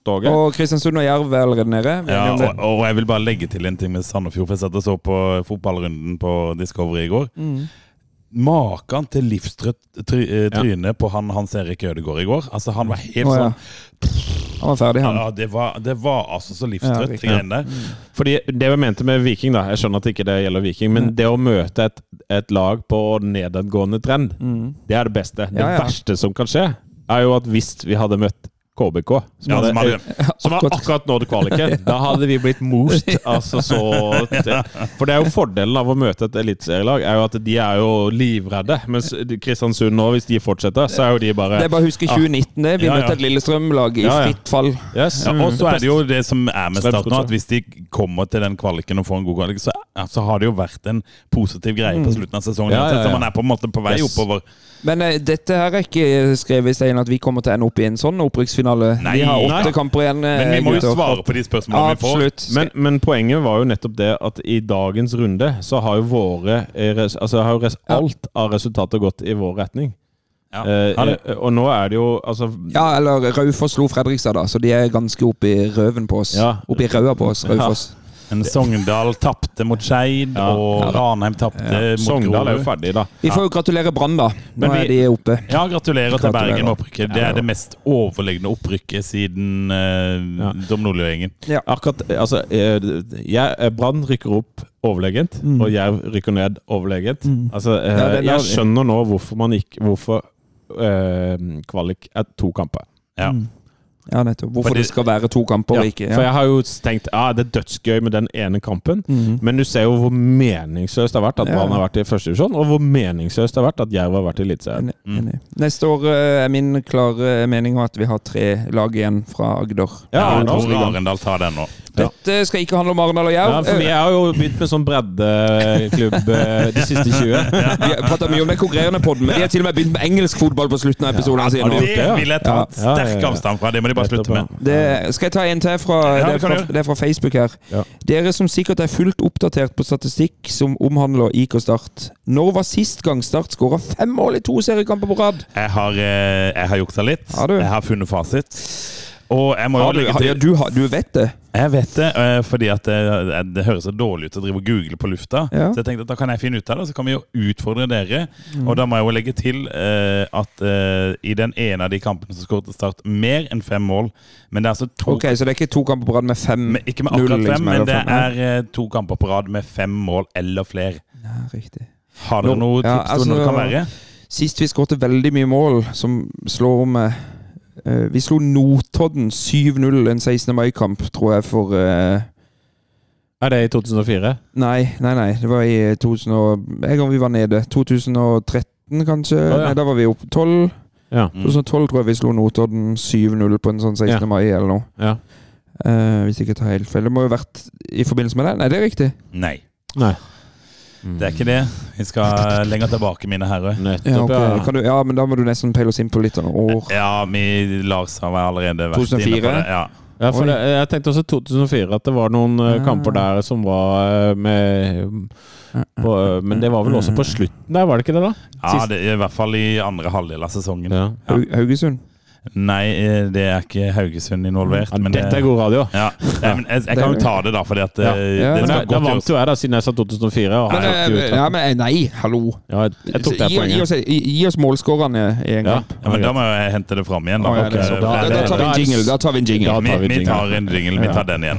toget. Og Kristiansund og Jerv er allerede nede. Ja, og, og jeg vil bare legge til en ting med Sandefjord. For jeg satt og så på fotballrunden på Discovery i går. Mm. Maken til livstrøtt try, tryne ja. på han Hans Erik Ødegaard i går. Altså Han var helt oh, ja. sånn Han var ferdig, han. ja, det, var, det var altså så livstrøtt, Ja, de. Fordi det vi mente med Viking, da Jeg skjønner at ikke det gjelder Viking, men det å møte et, et lag på nedadgående trend, Mm. det er det beste. Det Ja, ja. verste som kan skje, er jo at hvis vi hadde møtt KBK. Som, Ja, som hadde, hadde- som har akkurat nådd kvaliken. [laughs] Da hadde vi blitt most. Altså så For det er jo fordelen av å møte et eliteserielag, er jo at de er jo livredde. Mens Kristiansund nå, hvis de fortsetter, så er jo de bare Det er bare å huske 2019, det. Vi Ja, ja. møtte et Lillestrøm-lag i Ja, ja. fritt fall. yes. Ja, og så er det jo det som er med Start nå, at hvis de kommer til den kvaliken og får en god kvalik, så, så har det jo vært en positiv greie på slutten av sesongen. Ja, ja, ja. Så man er på en måte på vei Yes. oppover. Men uh, dette her er ikke skrevet i stein at vi kommer til å ende opp i en sånn opprykksfinale. Nei. vi har åtte Nei. kamper igjen. eh, Men vi må jo svare på de spørsmålene vi får. Men, men poenget var jo nettopp det at i dagens runde så har jo våre eh, Altså har jo res, alt av resultater gått i vår retning. Ja. Eh, og nå er det jo altså Ja, eller Raufoss slo Fredrikstad, da, så de er ganske oppi røven på oss. Ja. Oppi raua på oss, Raufoss. Men Sogndal tapte mot Skeid, Ja. og Ranheim tapte mot Sogndal er jo ferdig, da. Vi får jo gratulere Brann, da. Nå vi- er de oppe. Ja, gratulerer til Bergen med opprykket. Det er det mest overlegne opprykket siden uh, Ja. Dom Nordli-gjengen. Akkurat, eh, altså eh, jeg, Brann rykker opp overlegent, Mm. og Jerv rykker ned overlegent. Altså, uh, er- jeg skjønner nå hvorfor man ikke Hvorfor uh, kvalik er to kamper. Ja. Ja, nettopp. Hvorfor Fordi- det skal være to kamper Ja, og ikke For jeg har jo tenkt ja, det er dødsgøy med den ene kampen, Mhm. men du ser jo hvor meningsløst det har vært at Ja. Brann har vært i første divisjon, og hvor meningsløst det har vært at Jerv har vært i Eliteserien. Enig. Neste år eh, er min klare mening at vi har tre lag igjen fra Agder. Ja, jeg tror. Arendal tar den nå. Dette skal ikke handle om Arendal og Jerv. Ja, for vi har jo begynt med sånn breddeklubb eh, de siste 20. [laughs] Vi har pratet mye om den konkurrerende podden, men de har til og med begynt med engelsk fotball på slutten av episoden. Ja, sine. Det vil jeg ta sterk avstand fra. Det må de bare slutte med. Det, skal jeg ta en til fra, det, det er fra, det er fra Facebook her. Dere som sikkert er fullt oppdatert på statistikk som omhandler IK Start. Når var sist gang Start skåra fem mål i to seriekamper på rad? Jeg har, eh, jeg har juksa litt. Har du? Jeg har funnet fasit. Og jeg må jo legge til du, du vet det? Jeg vet det, eh, fordi at det, det høres så dårlig ut å drive og google på lufta. Ja. Så jeg tenkte at da kan jeg finne ut av det, så kan vi jo utfordre dere. Og da må jeg jo legge til uh, at uh, i den ene av de kampene så skåret Start mer enn fem mål. Men det er altså to Ok, Så det er ikke to kamper på rad med fem med, Ikke med akkurat fem, liksom, men det er eh, to kamper på rad med fem mål eller flere. Ja, riktig. Har dere noe tips ja, tips om det altså- kan være? Sist vi skåret veldig mye mål, som slår med eh, Vi slo Notodden 7-0 en 16. mai-kamp, tror jeg, for eh, Er det i 2004? Nei, nei, nei. Det var i 2000 og, En gang vi var nede. 2013, kanskje? Å, ja. Nei, da var vi oppe 12. Ja. Mm. 2012 tror jeg vi slo Notodden 7-0 på en sånn 16. Ja. mai eller noe. ja. Uh, hvis jeg ikke tar helt feil. Det må jo ha vært i forbindelse med det? Nei, det er riktig. Nei, Nei. Det er ikke det. Vi skal lenger tilbake, mine herrer. Ja, Nettopp, ja. kan du, ja, men da må du nesten peile oss inn på litt av år. Ja, vi Lars har allerede vært 2004? inne på det. Ja. Ja, for det, jeg tenkte også 2004 at det var noen Ah. kamper der som var eh, med på, eh, Men det var vel også på slutten der, var det ikke det, da? ja, det i hvert fall i andre halvdel av sesongen. Ja. Haug- Haugesund. Nei, eh, det er ikke Haugesund involvert. Ja, men dette det- er god radio. Ja, Nei, men jeg, jeg kan jo ta det, da, fordi at eh, Ja. det det, det da, da vant jo jeg, da, siden jeg sa 2004. Og Men, ja, men nei, hallo. ja, jeg, tok det Gi, gi, oss, gi, oss målskårene i en Ja. kamp. Ja, men da må jeg hente det fram igjen. Da, Okay. ja, bra. Da tar vi en jingle. Da tar vi en jingle. Vi, tar vi tar en jingle. Vi Ja. tar den igjen.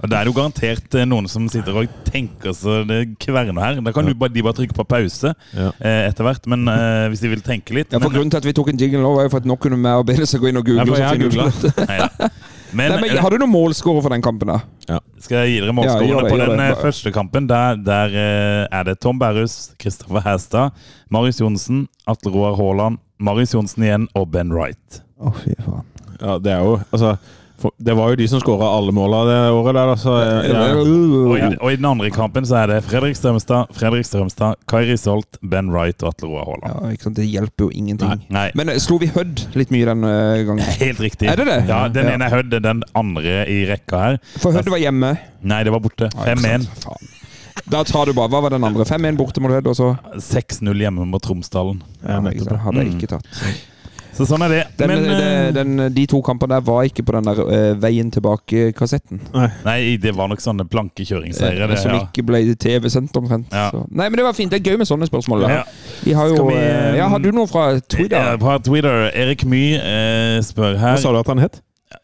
Det er jo garantert eh, noen som sitter og tenker så det kverner her. Da kan ja. bare, de bare trykke på pause Ja. eh, etter hvert, men eh, hvis de vil tenke litt Ja, for men, Grunnen til at vi tok en jingle nå, var jo for at nå kunne vi bedre seg gå inn og google. Ja, jeg. Neida. [laughs] Men, Nei, men Har du noen målskårer for den kampen? da? Ja. skal jeg gi dere Ja, målskårene på den det. eh, første kampen? Der, der eh, er det Tom Berrus, Kristoffer Hæstad, Marius Johnsen, Atle Roar Haaland, Marius Johnsen igjen og Ben Wright. Å, fy faen. Ja, det er jo Altså, det var jo de som skåra alle måla det året der, altså. Ja. Og i, og i den andre kampen så er det Fredrik Strømstad, Fredrik Strømstad, Kairi Solt, Ben Wright og Atle Roar Haaland. Ja. Det hjelper jo ingenting. Nei, Men eh, slo vi Hødd litt mye den eh, gangen? [laughs] helt riktig. Er det det? Ja, Den Ja. ene er Hødd, den andre i rekka her. For Hødd var hjemme. Nei, det var borte. 5-1. Da tar du bare Hva var den andre? 5-1 borte mot Hødd, og så 6-0 hjemme mot Tromsdalen. ja, ikke? Hadde jeg ikke tatt. Så sånn er det. Den, Men det, eh, den, de to kampene der var ikke på den der uh, Veien tilbake-kassetten. Nei, det var nok sånne plankekjøringsseire. det, Som ja. ikke ble TV-sendt omtrent. Ja. Nei, men det var fint. Det er gøy med sånne spørsmål. Ja. Vi har jo vi, uh, Ja, Har du noe fra Ja, Twitter? På Twitter, Erik My uh, spør Hva sa du at han het?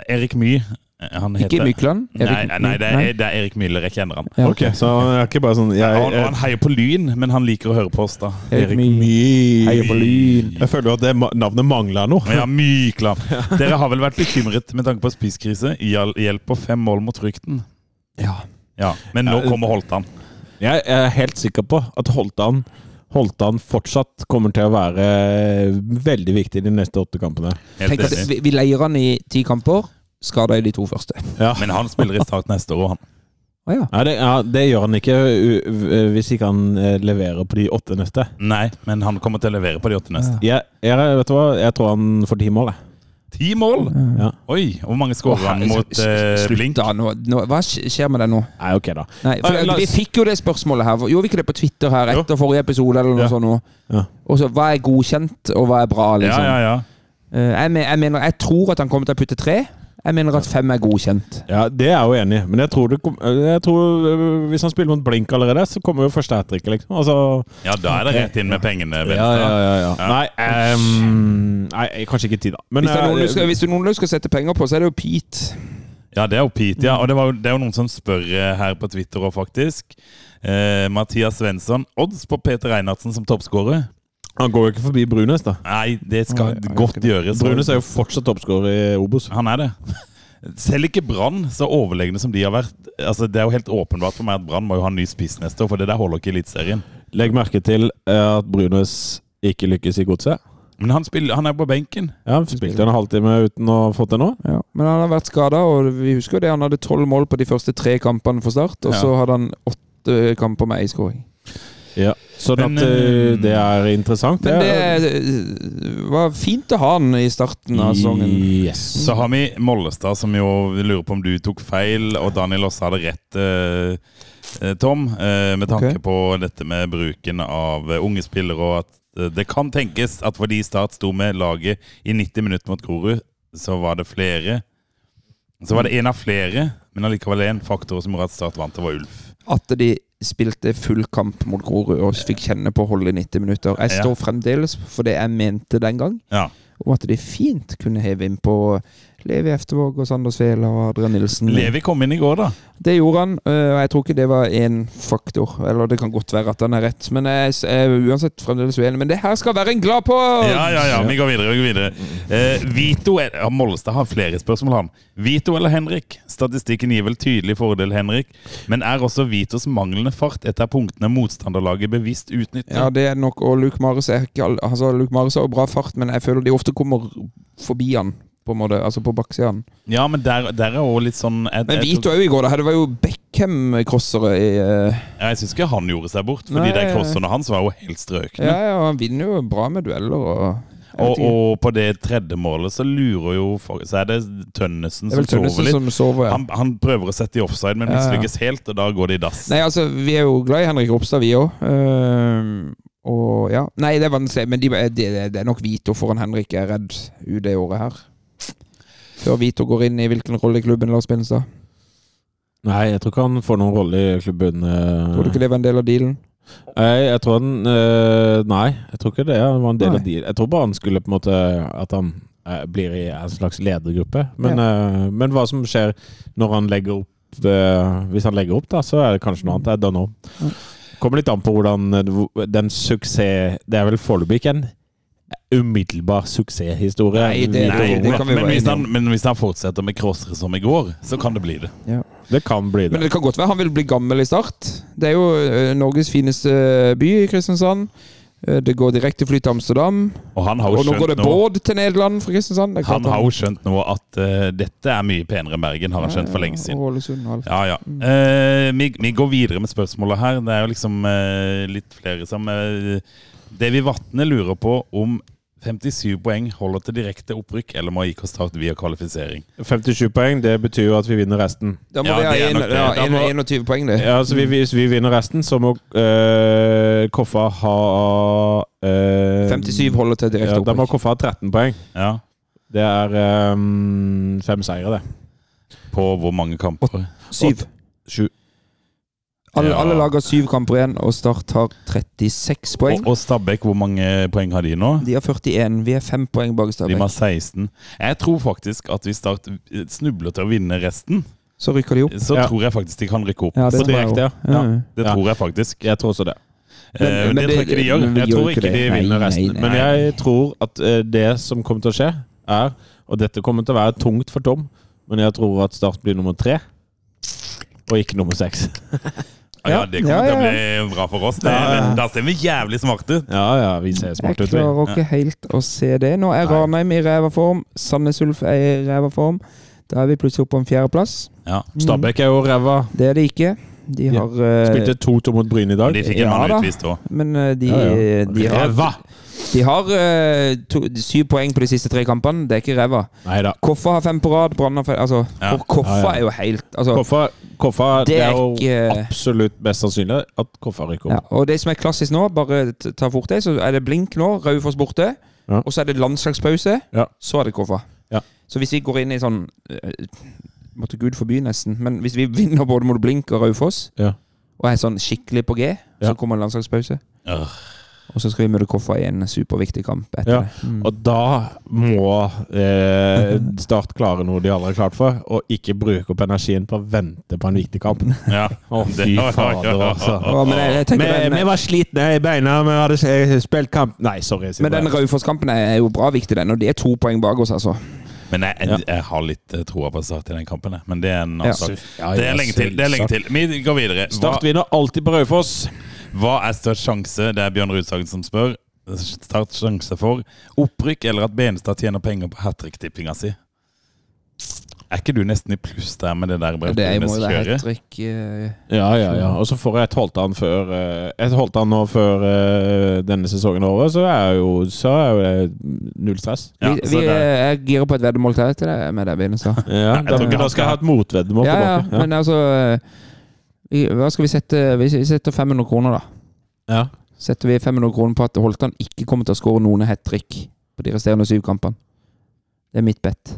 Erik My Han Ikke Mykland? Nei, Erik- nei det, er, det er Erik Müller, jeg kjenner han. Ja. Okay, så han er ikke bare sånn jeg, Han, han heier på Lyn, men han liker å høre på oss, da. Erik Erik My. My Heier på Lyn. Jeg føler at det navnet mangler noe. Ja, Mykland. [laughs] Dere har vel vært bekymret med tanke på spiskrise? Hjel- Hjelp på fem mål mot Rykten. Ja. Ja, Men nå kommer Holtan. Jeg er helt sikker på at Holtan, Holtan fortsatt kommer til å være veldig viktig de neste åtte kampene. Helt Tenk at vi, vi leier han i ti kamper, skada i de to første. Ja. Men han spiller i Start neste år, han. Ah, ja. Ja, det, ja, det gjør han ikke hvis ikke han eh, leverer på de åtte neste. Nei, men han kommer til å levere på de åtte neste. Jeg, jeg, vet du hva? jeg tror han får ti mål. Ti mål! Ja. Oi, hvor mange skårer han mot eh, Slutt Blink? da, nå, nå, hva skjer med det nå? Nei, ok, da. Nei, for Eh, Vi fikk jo det spørsmålet her. Gjorde vi ikke det på Twitter her Jo. etter forrige episode? eller noe Ja. sånt? Ja. Og så, Hva er godkjent, og hva er bra? Liksom? ja, ja. Eh, Jeg, jeg mener, jeg tror at han kommer til å putte tre. Jeg mener at fem er godkjent. Ja, Det er jeg jo enig i, men jeg tror, det kom, jeg tror øh, hvis han spiller mot Blink allerede, så kommer jo forsterkere, liksom. Altså, Ja, da er det rett inn med pengene. Ja, ja, ja, ja. Ja. Nei, um, nei, kanskje ikke ti, da. Men Hvis det er noen eh, du skal, hvis det er noen du skal sette penger på, så er det jo Pete. Ja, det er jo Pete, ja. Og det, var jo, det er jo noen som spør eh, her på Twitter òg, faktisk. Eh, Mathias Svensson. Odds på Peter Reinertsen som toppskårer? Han går jo ikke forbi Brunes, da. Nei, det skal Nei, godt gjøres. Brunes er jo fortsatt toppskårer i Obos. Han er det. Selv ikke Brann, så overlegne som de har vært Altså Det er jo helt åpenbart for meg at Brann må jo ha en ny spiss neste år, for det der holder ikke i Eliteserien. Legg merke til eh, at Brunes ikke lykkes i godset. Men han, spiller, han er på benken. Ja, han Spilte en halvtime uten å ha fått det nå. Ja. Men han har vært skada, og vi husker jo det. Han hadde tolv mål på de første tre kampene for Start, og Ja. så hadde han åtte kamper med ei skåring. Ja. Sånn Men, at eh, det er interessant. Men det eh, var fint å ha han i starten av sesongen. Yes. Så har vi Mollestad, som jo lurer på om du tok feil, og Daniel også hadde rett, Tom, med tanke okay. på dette med bruken av unge spillere, og at det kan tenkes at fordi Start sto med laget i 90 minutter mot Grorud, så var det flere Så var det en av flere, men allikevel en faktor som gjorde at Start vant, det var Ulf. At de spilte full kamp mot Grorud og fikk kjenne på holdet i 90 minutter. Jeg står fremdeles for det jeg mente den gang, Ja. om at de fint kunne heve inn på Levi Eftervåg og Sander Svela og Adrian Nilsen. Levi kom inn i går, da. Det gjorde han, og jeg tror ikke det var én faktor. Eller det kan godt være at han er rett, men jeg er uansett fremdeles uenig. Men det her skal være en glad på! Ja, ja, ja, vi går videre. vi går videre eh, Vito er, ja, Mollestad har flere spørsmål, han. Vito eller Henrik? Statistikken gir vel tydelig fordel Henrik, men er også Vitos manglende fart et av punktene motstanderlaget bevisst utnytter? Ja, det er nok, og Luke Mares er ikke all, altså, Luke Marius har bra fart, men jeg føler de ofte kommer forbi han, på en måte, altså på baksiden. Ja, men der, der er òg litt sånn jeg, Men Vito òg i går. Det var jo Beckham-crossere i uh... ja, jeg syns ikke han gjorde seg bort, fordi de crosserne hans var jo helt strøkne. Ja, ja, han vinner jo bra med dueller og Og, og på det tredje målet så lurer jo Så er det Tønnesen som sover litt. som sover, ja. Han, han prøver å sette i offside, men Ja, ja. mislykkes helt, og da går det i dass. Nei, altså, vi er jo glad i Henrik Ropstad, vi òg. og ja. Nei, det er vanskelig, men de, det, det er nok Vito foran Henrik jeg er redd ut det året her. Før Vito går inn i hvilken rolle i klubben, Lars Benestad. Nei, jeg tror ikke han får noen rolle i klubben. eh. Tror du ikke det var en del av dealen? Nei, jeg tror han eh, Nei, jeg tror ikke det var en del Nei. av dealen. Jeg tror bare han skulle på en måte At han eh, blir i en slags ledergruppe. Men, eh, men hva som skjer når han legger opp Hvis han legger opp, da, så er det kanskje noe annet. Jeg don't know. Kommer litt an på hvordan den suksess Det er vel foreløpig ikke en umiddelbar suksesshistorie. Nei, det- Nei, det kan vi men, hvis han, men hvis han fortsetter med crossere som i går, så kan det bli det. Det kan bli det. Men det. kan godt være han vil bli gammel i start. Det er jo eh, Norges fineste by i Kristiansand. Eh, Det går direkte fly til Amsterdam. Og han har jo Og nå går det båt til Nederland fra Kristiansand. Det Han har jo skjønt nå at uh, dette er mye penere enn Bergen, har han skjønt for lenge siden. Ålesund og alt. Ja, ja. Uh, vi, vi går videre med spørsmålet her. Det er jo liksom uh, litt flere som uh, Davy Vatne lurer på om 57 poeng holder til direkte opprykk, eller må IK Start via kvalifisering. 57 poeng, det betyr jo at vi vinner resten. Da må Ja, vi ha en, det. ja, Da en, må- 21 poeng, det. Ja, altså, vi, Hvis vi vinner resten, så må øh, Koffa ha øh, 57 holder til direkte opprykk. ja, Da må. Koffa ha 13 poeng. Ja. Det er øh, fem seire, det. På hvor mange kamper? Syv. Sju. Alle, Ja. alle lag har syv kamper igjen, og Start har 36 poeng. Og, og Stabæk, hvor mange poeng har de nå? De har 41. Vi er fem poeng bak De har 16. Jeg tror faktisk at hvis Start snubler til å vinne resten, Så rykker de opp. så Ja. tror jeg faktisk de kan rykke opp. Ja, det tror jeg direkte, ja. Ja. Det tror jeg faktisk. Jeg tror også det. Men- Eh, men det tror jeg ikke de gjør. Jeg tror ikke de det. Nei, vinner nei, resten. nei. Men jeg tror at eh, det som kommer til å skje, er Og dette kommer til å være tungt for Tom, men jeg tror at Start blir nummer tre. Og ikke nummer seks. [laughs] Ja, det kommer Ja, til å bli bra for oss. Det. Da ser vi jævlig smarte ut. Ja, ja, vi ser smarte ut, Jeg klarer ikke helt å se det. Nå er Ranheim i ræva form. Sandnes Ulf er i ræva form. Da er vi plutselig oppe på en fjerdeplass. Ja. Stabæk er jo ræva. Det er det ikke. De har eh, Spilte 2-2 mot Bryne i dag. De fikk Ja, en mann utvist òg. Men eh, de, Ja, ja. de har, Ræva! De har uh, to, syv poeng på de siste tre kampene. Det er ikke ræva. Koffa har fem på rad. Brann har Altså, Ja. Koffa Ja, ja. er jo helt altså, Koffa, Koffa Det det er er jo ikke- absolutt mest sannsynlig at Koffa rykker ja. opp. Og det som er klassisk nå, bare ta fort det, så er det blink nå. Raufoss borte. Og så er det landslagspause. Ja. Så er det Koffa. Ja. Så hvis vi går inn i sånn eh, Måtte Gud forby, nesten. Men hvis vi vinner både mot Blink og Raufoss, Ja. og er sånn skikkelig på G, så kommer en landslagspause. Øh. Og så skal vi møte Koffa i en superviktig kamp etter Ja. det. Mm. Og da må eh, [laughs] Start klare noe de aldri har klart for, og ikke bruke opp energien på å vente på en viktig kamp. [laughs] Ja. Å, fy fader, altså. Ja, men jeg, jeg Vi, den, vi var slitne i beina, vi hadde eh, spilt kamp Nei, sorry. men den Raufoss-kampen er jo bra viktig, den. Og det er to poeng bak oss, altså. Men jeg, jeg, jeg har litt eh, troa på Start i den kampen, jeg. men det er en annen Ja. sak. Det er lenge til. det er lenge til Vi går videre. Start vinner alltid på Raufoss. Hva er størst sjanse? Det er Bjørn Rudsagen som spør. Størst sjanse for opprykk eller at Benestad tjener penger på hat trick-tippinga si? Er ikke du nesten i pluss der med det der Det er- må jo være hat trick. eh, Ja, ja, ja. Og så får jeg et Holtan før Et holdt an nå før eh, denne sesongen er over, så er jo, så er jo det null stress. Ja, vi, vi det- er gira på et veddemål til deg med det, Benestad. Ja, jeg tror ikke da skal jeg ha et motveddemål Ja, ja, tilbake. Ja. men altså eh, vi, Hva skal vi sette? Vi setter 500 kroner, da. Ja. Setter vi 500 kroner på at Holtan ikke kommer til å skåre noen hat trick på de resterende syv kampene. Det er mitt bet.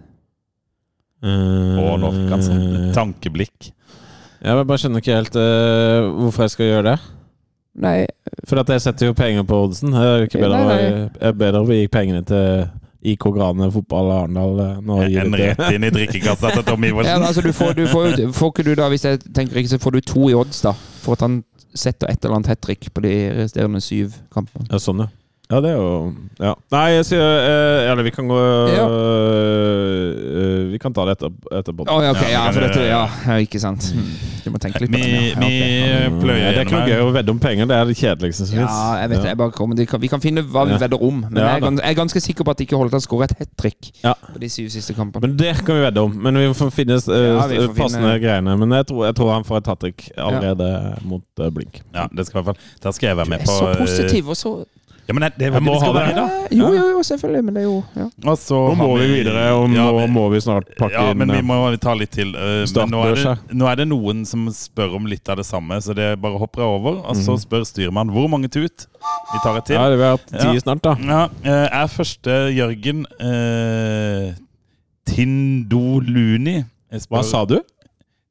Og nå et han sånn Eh, tankeblikk. Jeg bare skjønner ikke helt uh, hvorfor jeg skal gjøre det. Nei, For at jeg setter jo penger på oddsen. Er det ikke bedre, Nei, er bedre å vi gikk pengene til IK Grane fotball Arendal eh, nå gir En rett inn i drikkekassa til Tom ja, altså, du får, du får, får ikke du da, hvis jeg tenker ikke, så får du to i odds, da. For at han setter et eller annet hat trick på de resterende syv kampene. Ja, sånn, ja. Ja, det er jo Ja. Nei, jeg sier eh, Eller vi kan gå Ja. eh, Vi kan ta det etter, etterpå. Oh, ja, ok, Ja, ja, for dette, ja, ja, ikke sant. Du må tenke litt på Vi, det. Ja, vi ok. Mm, pløyer det er ikke noe gøy å vedde om penger. Det er det kjedeligste som fins. Ja, jeg vet det. Jeg bare kommer, de kan, vi kan finne hva vi Ja. vedder om. Men Ja, jeg, er da. gans, jeg er ganske sikker på at de ikke holder til å skåre et hat trick Ja. på de syv siste kampene. Men det kan vi vedde om. Men vi får finne uh, Ja, vi får passende finne- greiene. Men jeg tror, jeg tror han får et hat trick allerede mot uh, Blink. Ja, det skal i hvert fall Da skal jeg være Du er på så positiv, og så Ja, men det, det, Jeg må ha det. Eh, Jo, jo, jo, selvfølgelig, men det er jo ja. altså, Nå må vi videre, og Ja, nå men- må vi snart pakke inn Ja, men inn vi eh, må ta litt til. eh, Men nå er, det, nå er det noen som spør om litt av det samme, så det bare hopper jeg over. Og så Mhm. spør styrmannen hvor mange tut. Vi tar et til. Ja, det være ti Ja. snart, da. Ja, eh, er første Jørgen eh, Tindoluni. Spør- Hva sa du?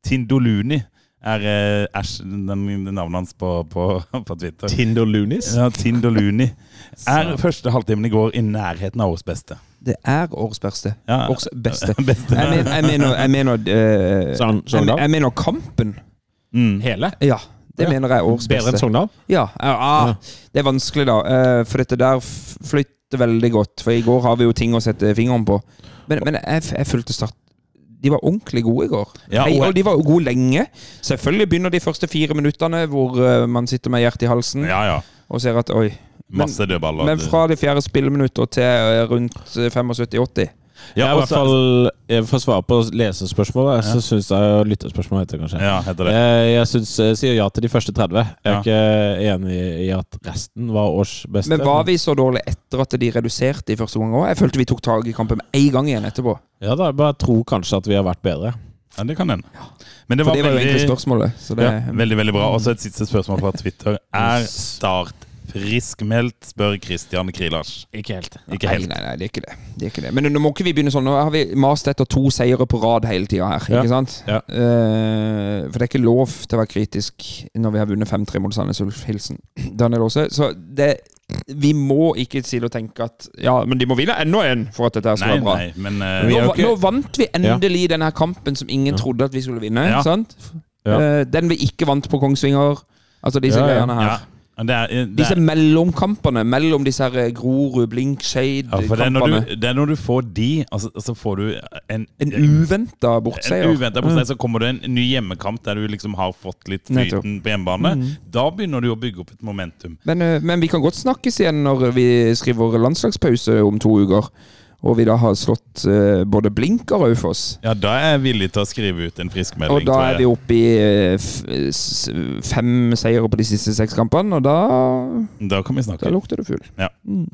Tindoluni er eh, æsj, den, navnet hans på, på, [laughs] på Twitter. Tindolunis? Ja, Tindoluni. Er første halvtimen i går i nærheten av årets beste? Det er årets beste. Ja. Årets beste. [laughs] beste. Jeg mener, jeg mener, jeg mener, øh, sånn, sånn jeg, jeg mener kampen. Mm. Hele? Ja, det Ja. mener jeg er årets Bedre enn beste. Sogndal? Ja, ja, ah, det er vanskelig, da. eh, For dette der flytter veldig godt. For i går har vi jo ting å sette fingeren på. Men, men jeg, jeg fulgte Start. De var ordentlig gode i går. Ja, og de var gode lenge. Selvfølgelig begynner de første fire minuttene hvor eh, man sitter med hjertet i halsen Ja, ja. og ser at oi. Men, Masse dødballer. men fra det fjerde spilleminutter til eh, rundt eh, 75-80 Ja, i og hvert fall eh, For å svare på lesespørsmålet, så syns jeg Lyttespørsmål heter det kanskje. Ja, heter det. Eh, Jeg synes, jeg sier ja til de første 30. Jeg er Ja. ikke enig i at resten var års beste. Men var vi så dårlig etter at de reduserte i første gang òg? Jeg følte vi tok tak i kampen med en gang igjen etterpå. Ja da, jeg bare tror kanskje at vi har vært bedre. Ja, det kan hende. Men det For var, det var jo egentlig veldig, spørsmålet. Så det, ja, veldig, veldig bra. Og så et siste spørsmål fra Twitter. Er Start friskmeldt, spør Christian Krilas Ikke helt. Ikke helt. Nei, nei, nei, det er ikke det. det, er ikke det. Men nå må ikke vi begynne sånn. Nå har vi mast etter to seire på rad hele tida her. Ja. Ikke sant? Ja. Uh, for det er ikke lov til å være kritisk når vi har vunnet 5-3 mot Sandnes Ulf. Hilsen Daniel Aase. Så det vi må ikke si og tenke at Ja, men de må vinne enda en for at dette skal Nei, være bra. nei, men uh, Nå, ikke- nå vant vi endelig denne kampen som ingen trodde at vi skulle vinne. Ja. Sant? Ja. Eh, den vi ikke vant på Kongsvinger. Altså disse Ja, ja. greiene her. Ja. Det er, Disse er, mellomkampene mellom disse her eh, Grorud, Blink, ja, for det, er det er når du får de, altså, så får du en, En uventa en bortseier. uventet på så kommer det en ny hjemmekamp der du liksom har fått litt flyten på hjemmebane. Da begynner du å bygge opp et momentum. Men, eh, men vi kan godt snakkes igjen når vi skriver landslagspause om to uker. Og vi da har slått uh, både Blink og Raufoss. Ja, da er jeg villig til å skrive ut en friskmelding. Og da er vi oppe i eh, fem seire på de siste seks kampene, og da, Da kan vi snakke. da lukter det fugl. Ja.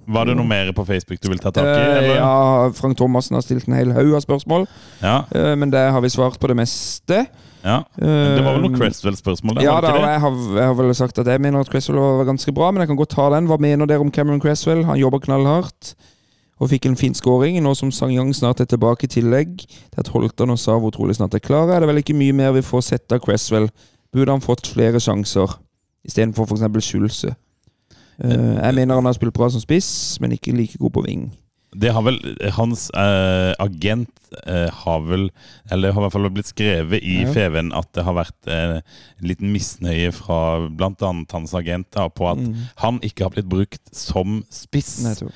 Var det noe mer på Facebook du vil ta tak i? Eh, eller? ja, Frank Thomassen har stilt en hel haug av spørsmål, Ja, men det har vi svart på det meste. ja. Det var vel noe Cresswell-spørsmål? Ja da, jeg har, jeg har vel sagt at jeg mener at Cresswell var ganske bra, men jeg kan godt ta den. Hva mener dere om Cameron Cresswell? Han jobber knallhardt. Og fikk en fin scoring. Nå som Sang-Yang snart er tilbake i tillegg til at Holtan og Savo trolig snart er klare, er det vel ikke mye mer vi får sett av Cresswell. Burde han fått flere sjanser istedenfor f.eks. Schulze? Uh, jeg mener han har spilt bra som spiss, men ikke like god på ving. Det har vel Hans eh, agent eh, har vel Eller har i hvert fall blitt skrevet i Ja. Feven at det har vært eh, en liten misnøye fra bl.a. hans agent da, på at han ikke har blitt brukt som spiss. Nettopp.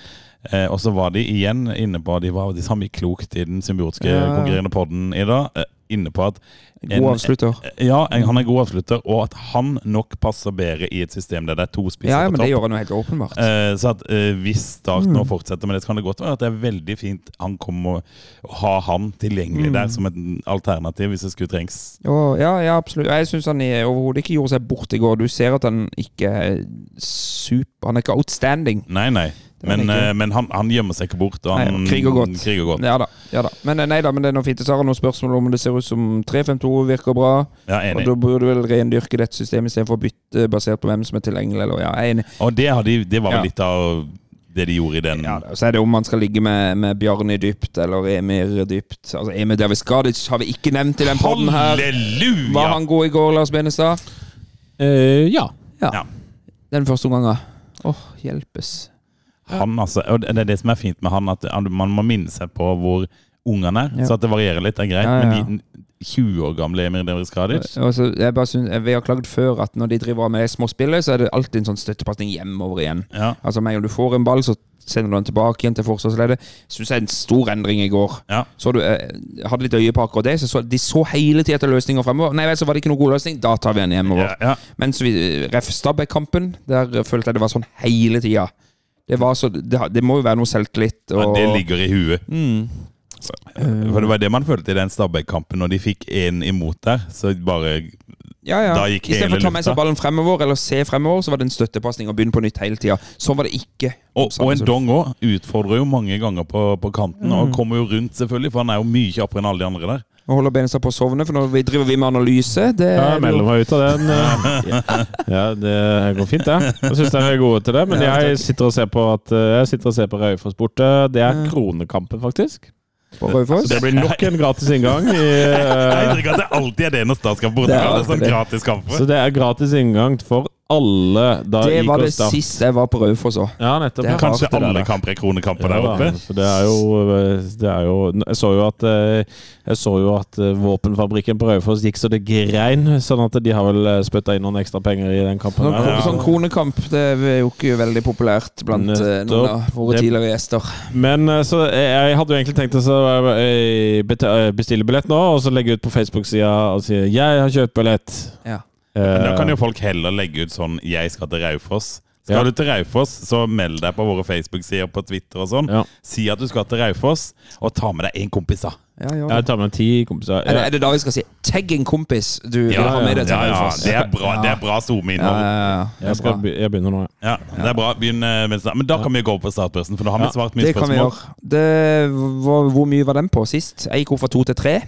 Eh, og så var de igjen inne på De var de samme klokt i den symbiotiske Ja. konkurrerende podden i dag. Eh, inne på at en- God avslutter. Ja, en, han er god avslutter, og at han nok passer bedre i et system der det er to spisser Ja, ja, på men topp. det gjør han jo helt åpenbart. Eh, så at eh, hvis Start Mm. nå fortsetter med det, så kan det godt være at det er veldig fint han kommer å ha han tilgjengelig Mm. der som et alternativ hvis det skulle trengs. Oh, ja, ja, absolutt. Jeg syns han overhodet ikke gjorde seg bort i går. Du ser at han ikke er super Han er ikke outstanding. Nei, nei. Men, eh, men han, han gjemmer seg ikke bort, og Nei, han han kriger godt. kriger godt. Ja da. ja da Men eh, nei da, men det er noe fint. Så har han noen spørsmål om det ser ut som 3-5-2 virker bra. Ja, enig. Og da burde du vel rendyrke dette systemet istedenfor å bytte basert på hvem som er tilgjengelig. Eller, ja, enig. Og det, har de, det var vel Ja. litt av det de gjorde i den. Ja, da. så er det om man skal ligge med, med Bjarni dypt eller Emir dypt. Altså Emir Davis Gadic har vi ikke nevnt i den podden her. Halleluja! Var han god i går, Lars Benestad? Uh, ja. Ja. Ja. Den første omgangen. Åh, hjelpes. Han, altså, og det er det som er fint med han, at man må minne seg på hvor ung han er. Så at det varierer litt, er greit. Men de 20 år gamle Emir Devris Kradic Altså, jeg bare synes, vi har klagd før at når de driver med småspillet, så er det alltid en sånn støttepasning hjemover igjen. Altså med en du får en ball, så sender du den tilbake igjen til forsvarsleddet. Syns jeg er en stor endring i går. Ja. Så du eh, hadde litt øye på akkurat det. Så, så de så hele tida etter løsninger fremover. Nei vel, så var det ikke noen god løsning. Da tar vi den hjemover. Ja, ja. Mens vi ref Stabæk-kampen, der følte jeg det var sånn hele tida. Det, var så, det, det må jo være noe selvtillit. ja, det ligger i huet. mm, For det var det man følte i den Stabæk-kampen. Når de fikk én imot der, så bare ja, ja. Da gikk Istedenfor hele å ta med seg ballen fremover eller se fremover, så var det en støttepasning og begynne på nytt hele tida. Sånn var det ikke. Og, og en dong òg utfordrer jo mange ganger på, på kanten, Mm. og kommer jo rundt, selvfølgelig, for han er jo mye kjappere enn alle de andre der. Nå holder Benestad på å sovne, for nå driver vi med analyse det Ja, jeg melder meg ut av den. eh. Ja, det går fint, det. Jeg syns dere er gode til det. Men jeg sitter og ser på at eh, Jeg sitter og ser på Raufoss borte. Det er Kronekampen, faktisk. på Raufoss. Så det blir nok en gratis inngang. I, [laughs] Jeg eh, inntrykk at det alltid er det når statskampen borte. Det er Det er sånn gratis kamp. så det er gratis inngang for alle da Det var det Start. siste jeg var på Raufoss òg. Ja, nettopp. Det. Kanskje alle der, kamper er kronekamper Ja, der da, oppe. for det er jo, det er jo Jeg så jo at eh, Jeg så jo at eh, våpenfabrikken på Raufoss gikk så det grein. Sånn at de har vel spytta inn noen ekstra penger i den kampen. Sånn, der. Ja. sånn kronekamp det er jo ikke veldig populært blant nettopp. noen av våre tidligere gjester. Men eh, så jeg, jeg hadde jo egentlig tenkt å eh, eh, bestille billett nå, og så legge ut på Facebook-sida og si 'Jeg har kjøpt billett'. Ja. Men da Eh, kan jo folk heller legge ut sånn 'Jeg skal til Raufoss'. Skal Ja. du til Raufoss, så meld deg på våre Facebook-sider på Twitter og sånn. Ja. Si at du skal til Raufoss, og ta med deg én kompis, da. Ja, ja. Jeg tar med ti kompiser. Er, det, er det da vi skal si 'tagg en kompis'? Du vil Ja, ha med deg til ja, ja, Raufoss? det er bra, det er bra Ja, SoMe-innhold. ja, ja, ja. Jeg, be- jeg begynner nå, ja. Ja, det er bra. Begynn eh. Men da kan vi gå på startbørsen, for da har vi svart mye Det kan vi spørsmål. gjøre. Det, hvor, hvor mye var den på sist? Jeg gikk opp fra to til tre.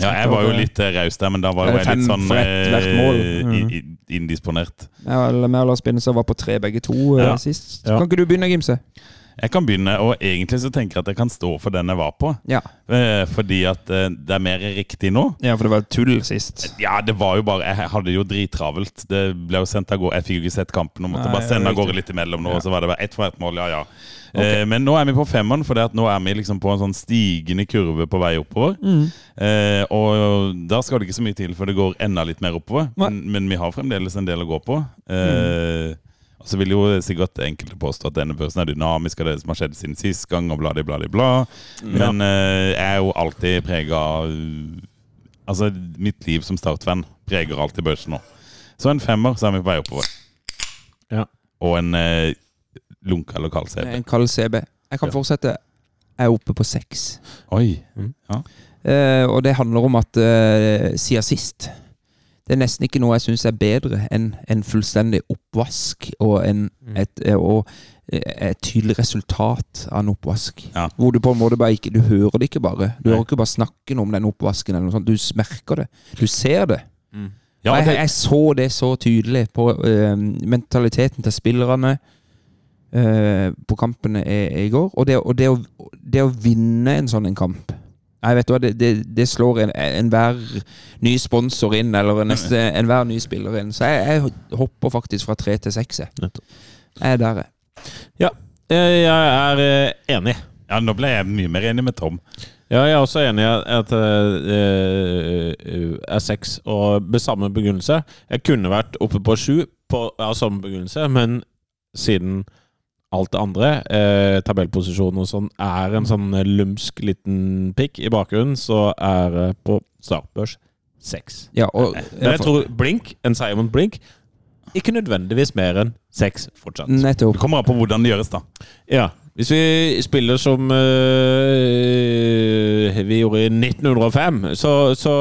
Ja, jeg var jo litt eh, raus der, men da var jo jeg litt sånn eh. Mm. indisponert. Ja, eller med Lars Binnesø var på tre begge to eh, Ja. sist. Ja. Kan ikke du begynne, Gimse? Jeg kan begynne, og egentlig så tenker jeg at jeg kan stå for den jeg var på. Ja. Eh, Fordi at eh, det er mer riktig nå. ja, for det var tull sist. Ja, det var jo bare Jeg hadde jo drittravelt. Det ble jo sendt av gårde Jeg fikk jo ikke sett kampen og måtte Nei, bare sende av gårde litt imellom nå. Og så var det bare ett for ett mål, ja ja. Eh, men nå er vi på femmeren, for nå er vi liksom på en sånn stigende kurve på vei oppover. Eh, og da skal det ikke så mye til for det går enda litt mer oppover. Men, men vi har fremdeles en del å gå på. Eh, Og så vil jo sikkert enkelte påstå at denne børsen er dynamisk av det som har skjedd siden sist gang, og bla, bla, bla, bla. Men eh, jeg er jo alltid prega av Altså, mitt liv som startvenn preger alltid børsen nå. Så en femmer, så er vi på vei oppover. Ja. Og en eh, lunka eller kald CB. En kald CB. Jeg kan Ja. fortsette. Jeg er oppe på seks. Oi. Eh, og det handler om at eh, siden sist Det er nesten ikke noe jeg syns er bedre enn en fullstendig oppvask og, en, et, eh, og eh, et tydelig resultat av en oppvask. Ja. Hvor du på en måte bare ikke Du hører det ikke bare. Du Nei. hører ikke bare snakken om den oppvasken, eller noe sånt. du merker det. Du ser det. Ja, det... jeg, jeg så det så tydelig på uh, mentaliteten til spillerne uh, på kampene i, i går. Og, det, og det, å, det å vinne en sånn en kamp Nei, vet du hva, det, det, det slår en- enhver ny sponsor inn, eller neste [laughs] enhver ny spiller inn. Så jeg, jeg hopper faktisk fra tre til seks. jeg. Nettopp. Jeg er der, jeg. Ja, eh, jeg er eh, enig. ja, nå ble jeg mye mer enig med Tom. Ja, jeg er også enig i at jeg er seks, og med samme begrunnelse. Jeg kunne vært oppe på sju av av samme begrunnelse, men siden alt det andre, eh, tabellposisjon og sånn, er en sånn lumsk liten pikk i bakgrunnen, så er det på startbørs seks. Ja, og, Men jeg tror Blink, en seier mot Blink, ikke nødvendigvis mer enn seks fortsatt. Nettopp. Det kommer an på hvordan det gjøres, da. Ja. Hvis vi spiller som øh, vi gjorde i 1905, så, så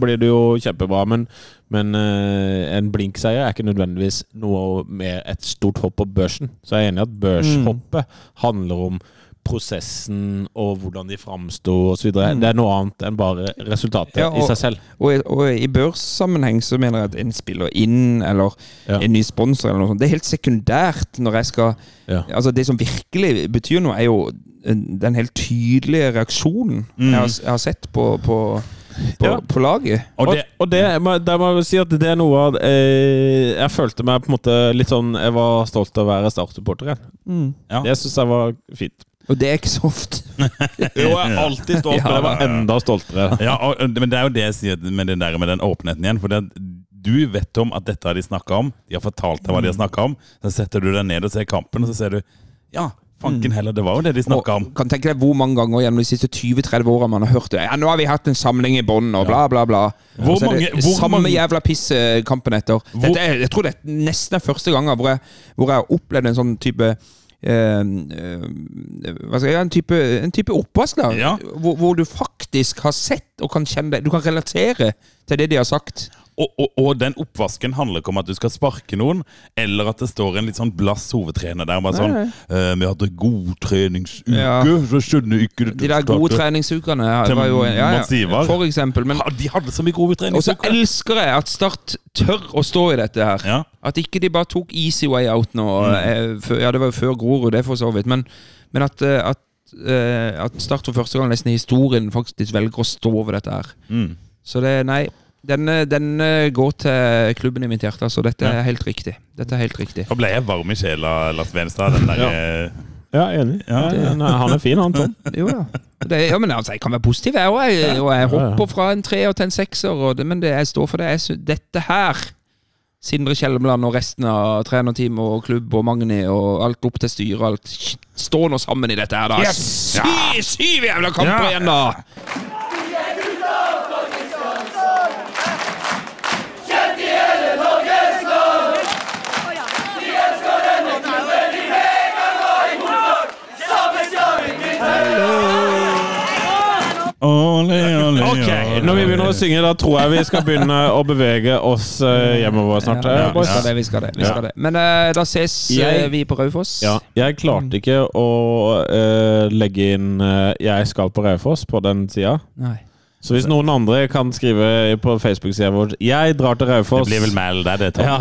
blir det jo kjempebra. Men, men øh, en blinkseier er ikke nødvendigvis noe med et stort hopp på børsen. Så jeg er enig i at børshoppet handler om prosessen og hvordan de framsto osv. Det er noe annet enn bare resultatet Ja, i seg selv. Og, og i børssammenheng så mener jeg at en spiller inn, eller Ja. en ny sponsor, eller noe sånt, det er helt sekundært når jeg skal Ja. Altså Det som virkelig betyr noe, er jo den helt tydelige reaksjonen jeg, har, jeg har sett på, på, på, Ja. på laget. Og Og, det, og det, der må jeg si at det er noe av eh, Jeg følte meg på en måte litt sånn Jeg var stolt av å være Start-supporter igjen. Ja. Det syns jeg var fint. Og det er ikke så ofte. [laughs] Jo, jeg er alltid stolt, men jeg var enda stoltere. ja, og, men det er jo det jeg sier med den, der, med den åpenheten igjen. For det, du vet om at dette har de snakka om. De har fortalt deg hva de har snakka om. Så setter du deg ned og ser kampen, og så ser du Ja, fanken heller, det var jo det de snakka om. Kan tenke deg hvor mange ganger gjennom de siste 20-30 åra man har hørt det. Ja, nå har vi hatt en samling i bånn, og bla, bla, bla. Hvor så mange- det hvor samme mange- jævla piss kampen etter. Dette er, jeg tror det er nesten første gangen hvor jeg, hvor jeg har opplevd en sånn type eh, eh, jeg, en type, en type oppvask, da. Ja. Hvor, hvor du faktisk har sett og kan kjenne. Du kan relatere til det de har sagt. Og, og, og den oppvasken handler ikke om at du skal sparke noen, eller at det står en litt sånn blass hovedtrener der. Bare sånn eh, 'Vi hadde god treningsuke, Ja. så skjønner ikke De der gode treningsukene Til var jo, ja, ja, For eksempel. Men, De hadde så mye gode og så elsker jeg at Start tør å stå i dette her. Ja. At ikke de bare tok easy way out nå. Mm. før- Ja, det var jo før Grorud, det for så vidt. Men, men at, eh, at, eh, at Start for første gang nesten i historien faktisk velger å stå over dette her. Mm. Så det, nei. Den, den går til klubben i mitt hjerte, så dette er helt riktig. Dette er helt riktig. Da ble jeg varm i sjela, Lars Venstad. Den der, Ja. eh, Ja, enig. Ja, han er- han er fin, han Tom. [laughs] Jo, da. Det, ja men altså, jeg kan være positiv, jeg òg. Jeg, og jeg Ja, ja. hopper fra en treer til en sekser. Og det, men det, jeg står for det. Jeg, dette her Sindre Kjelmeland og resten av trenerteamet og klubb og Magni og alt opp til styret og alt. Stå nå sammen i dette her, da. Sy, syv jævla kamper igjen, da! Ole, ole, ole. Når vi begynner å synge, da tror jeg vi skal begynne å bevege oss eh, hjemover snart. Ja, eh, vi skal det, vi skal det. Vi skal det. Men uh, da ses Jeg- vi på Raufoss. Ja, jeg klarte ikke å uh, legge inn uh, 'Jeg skal på Raufoss' på den sida. Nei. Så hvis noen andre kan skrive på Facebook-sida vår 'Jeg drar til Det blir vel Mæl der, det, ja.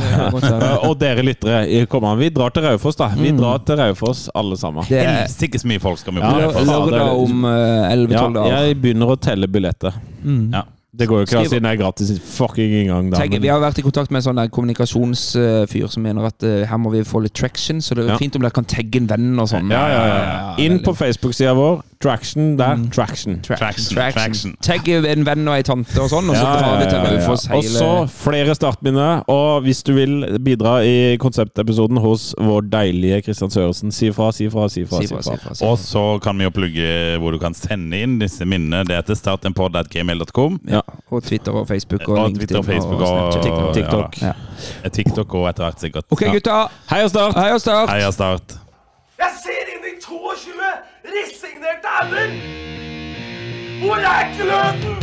[laughs] Og dere lyttere, kom an. Vi drar til Raufoss, da. Vi drar til Raufoss, alle sammen. Det er sikkert så mye folk skal Ja, på. det er Raufoss. lørdag om eh, 11-12 Ja, dager. jeg begynner å telle billetter. Ja. Det går jo ikke da, siden jeg er gratis fucking inngang. Da, Tenk, vi har vært i kontakt med en sånn der kommunikasjonsfyr som mener at uh, her må vi få litt traction, så det er Ja. fint om dere kan tagge en venn og sånn. ja, ja, ja. Inn på Facebook-sida vår. Traction der. Traction. Traction, traction. Tagg en venn og ei tante og sånn, og så drar vi til Raufoss hele Og så flere startminner. Og hvis du vil bidra i konseptepisoden hos vår deilige Kristian Sørensen, si fra, si fra, si fra, Og så kan vi jo plugge hvor du kan sende inn disse minnene. Det heter startenpod.gmail.com. Ja. Og Twitter og Facebook og, Og LinkedIn Twitter og Facebook og og TikTok. TikTok. Ja. Ja. TikTok og etter hvert sikkert. Ok, gutta. Hei og start! Hei og start. Heia Start. Jeg ser inn i 22 resignerte ender! Hvor er gløden?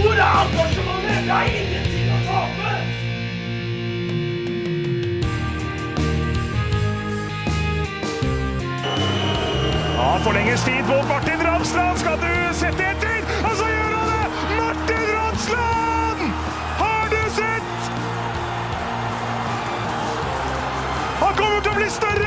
Hvor er engasjementet? Jeg har ingenting å tape! Ja, forlenges tid på Martin Ramsland. Skal du sette etter? Og så gjør han det! Martin Ramsland! Har du sett? Han kommer til å bli større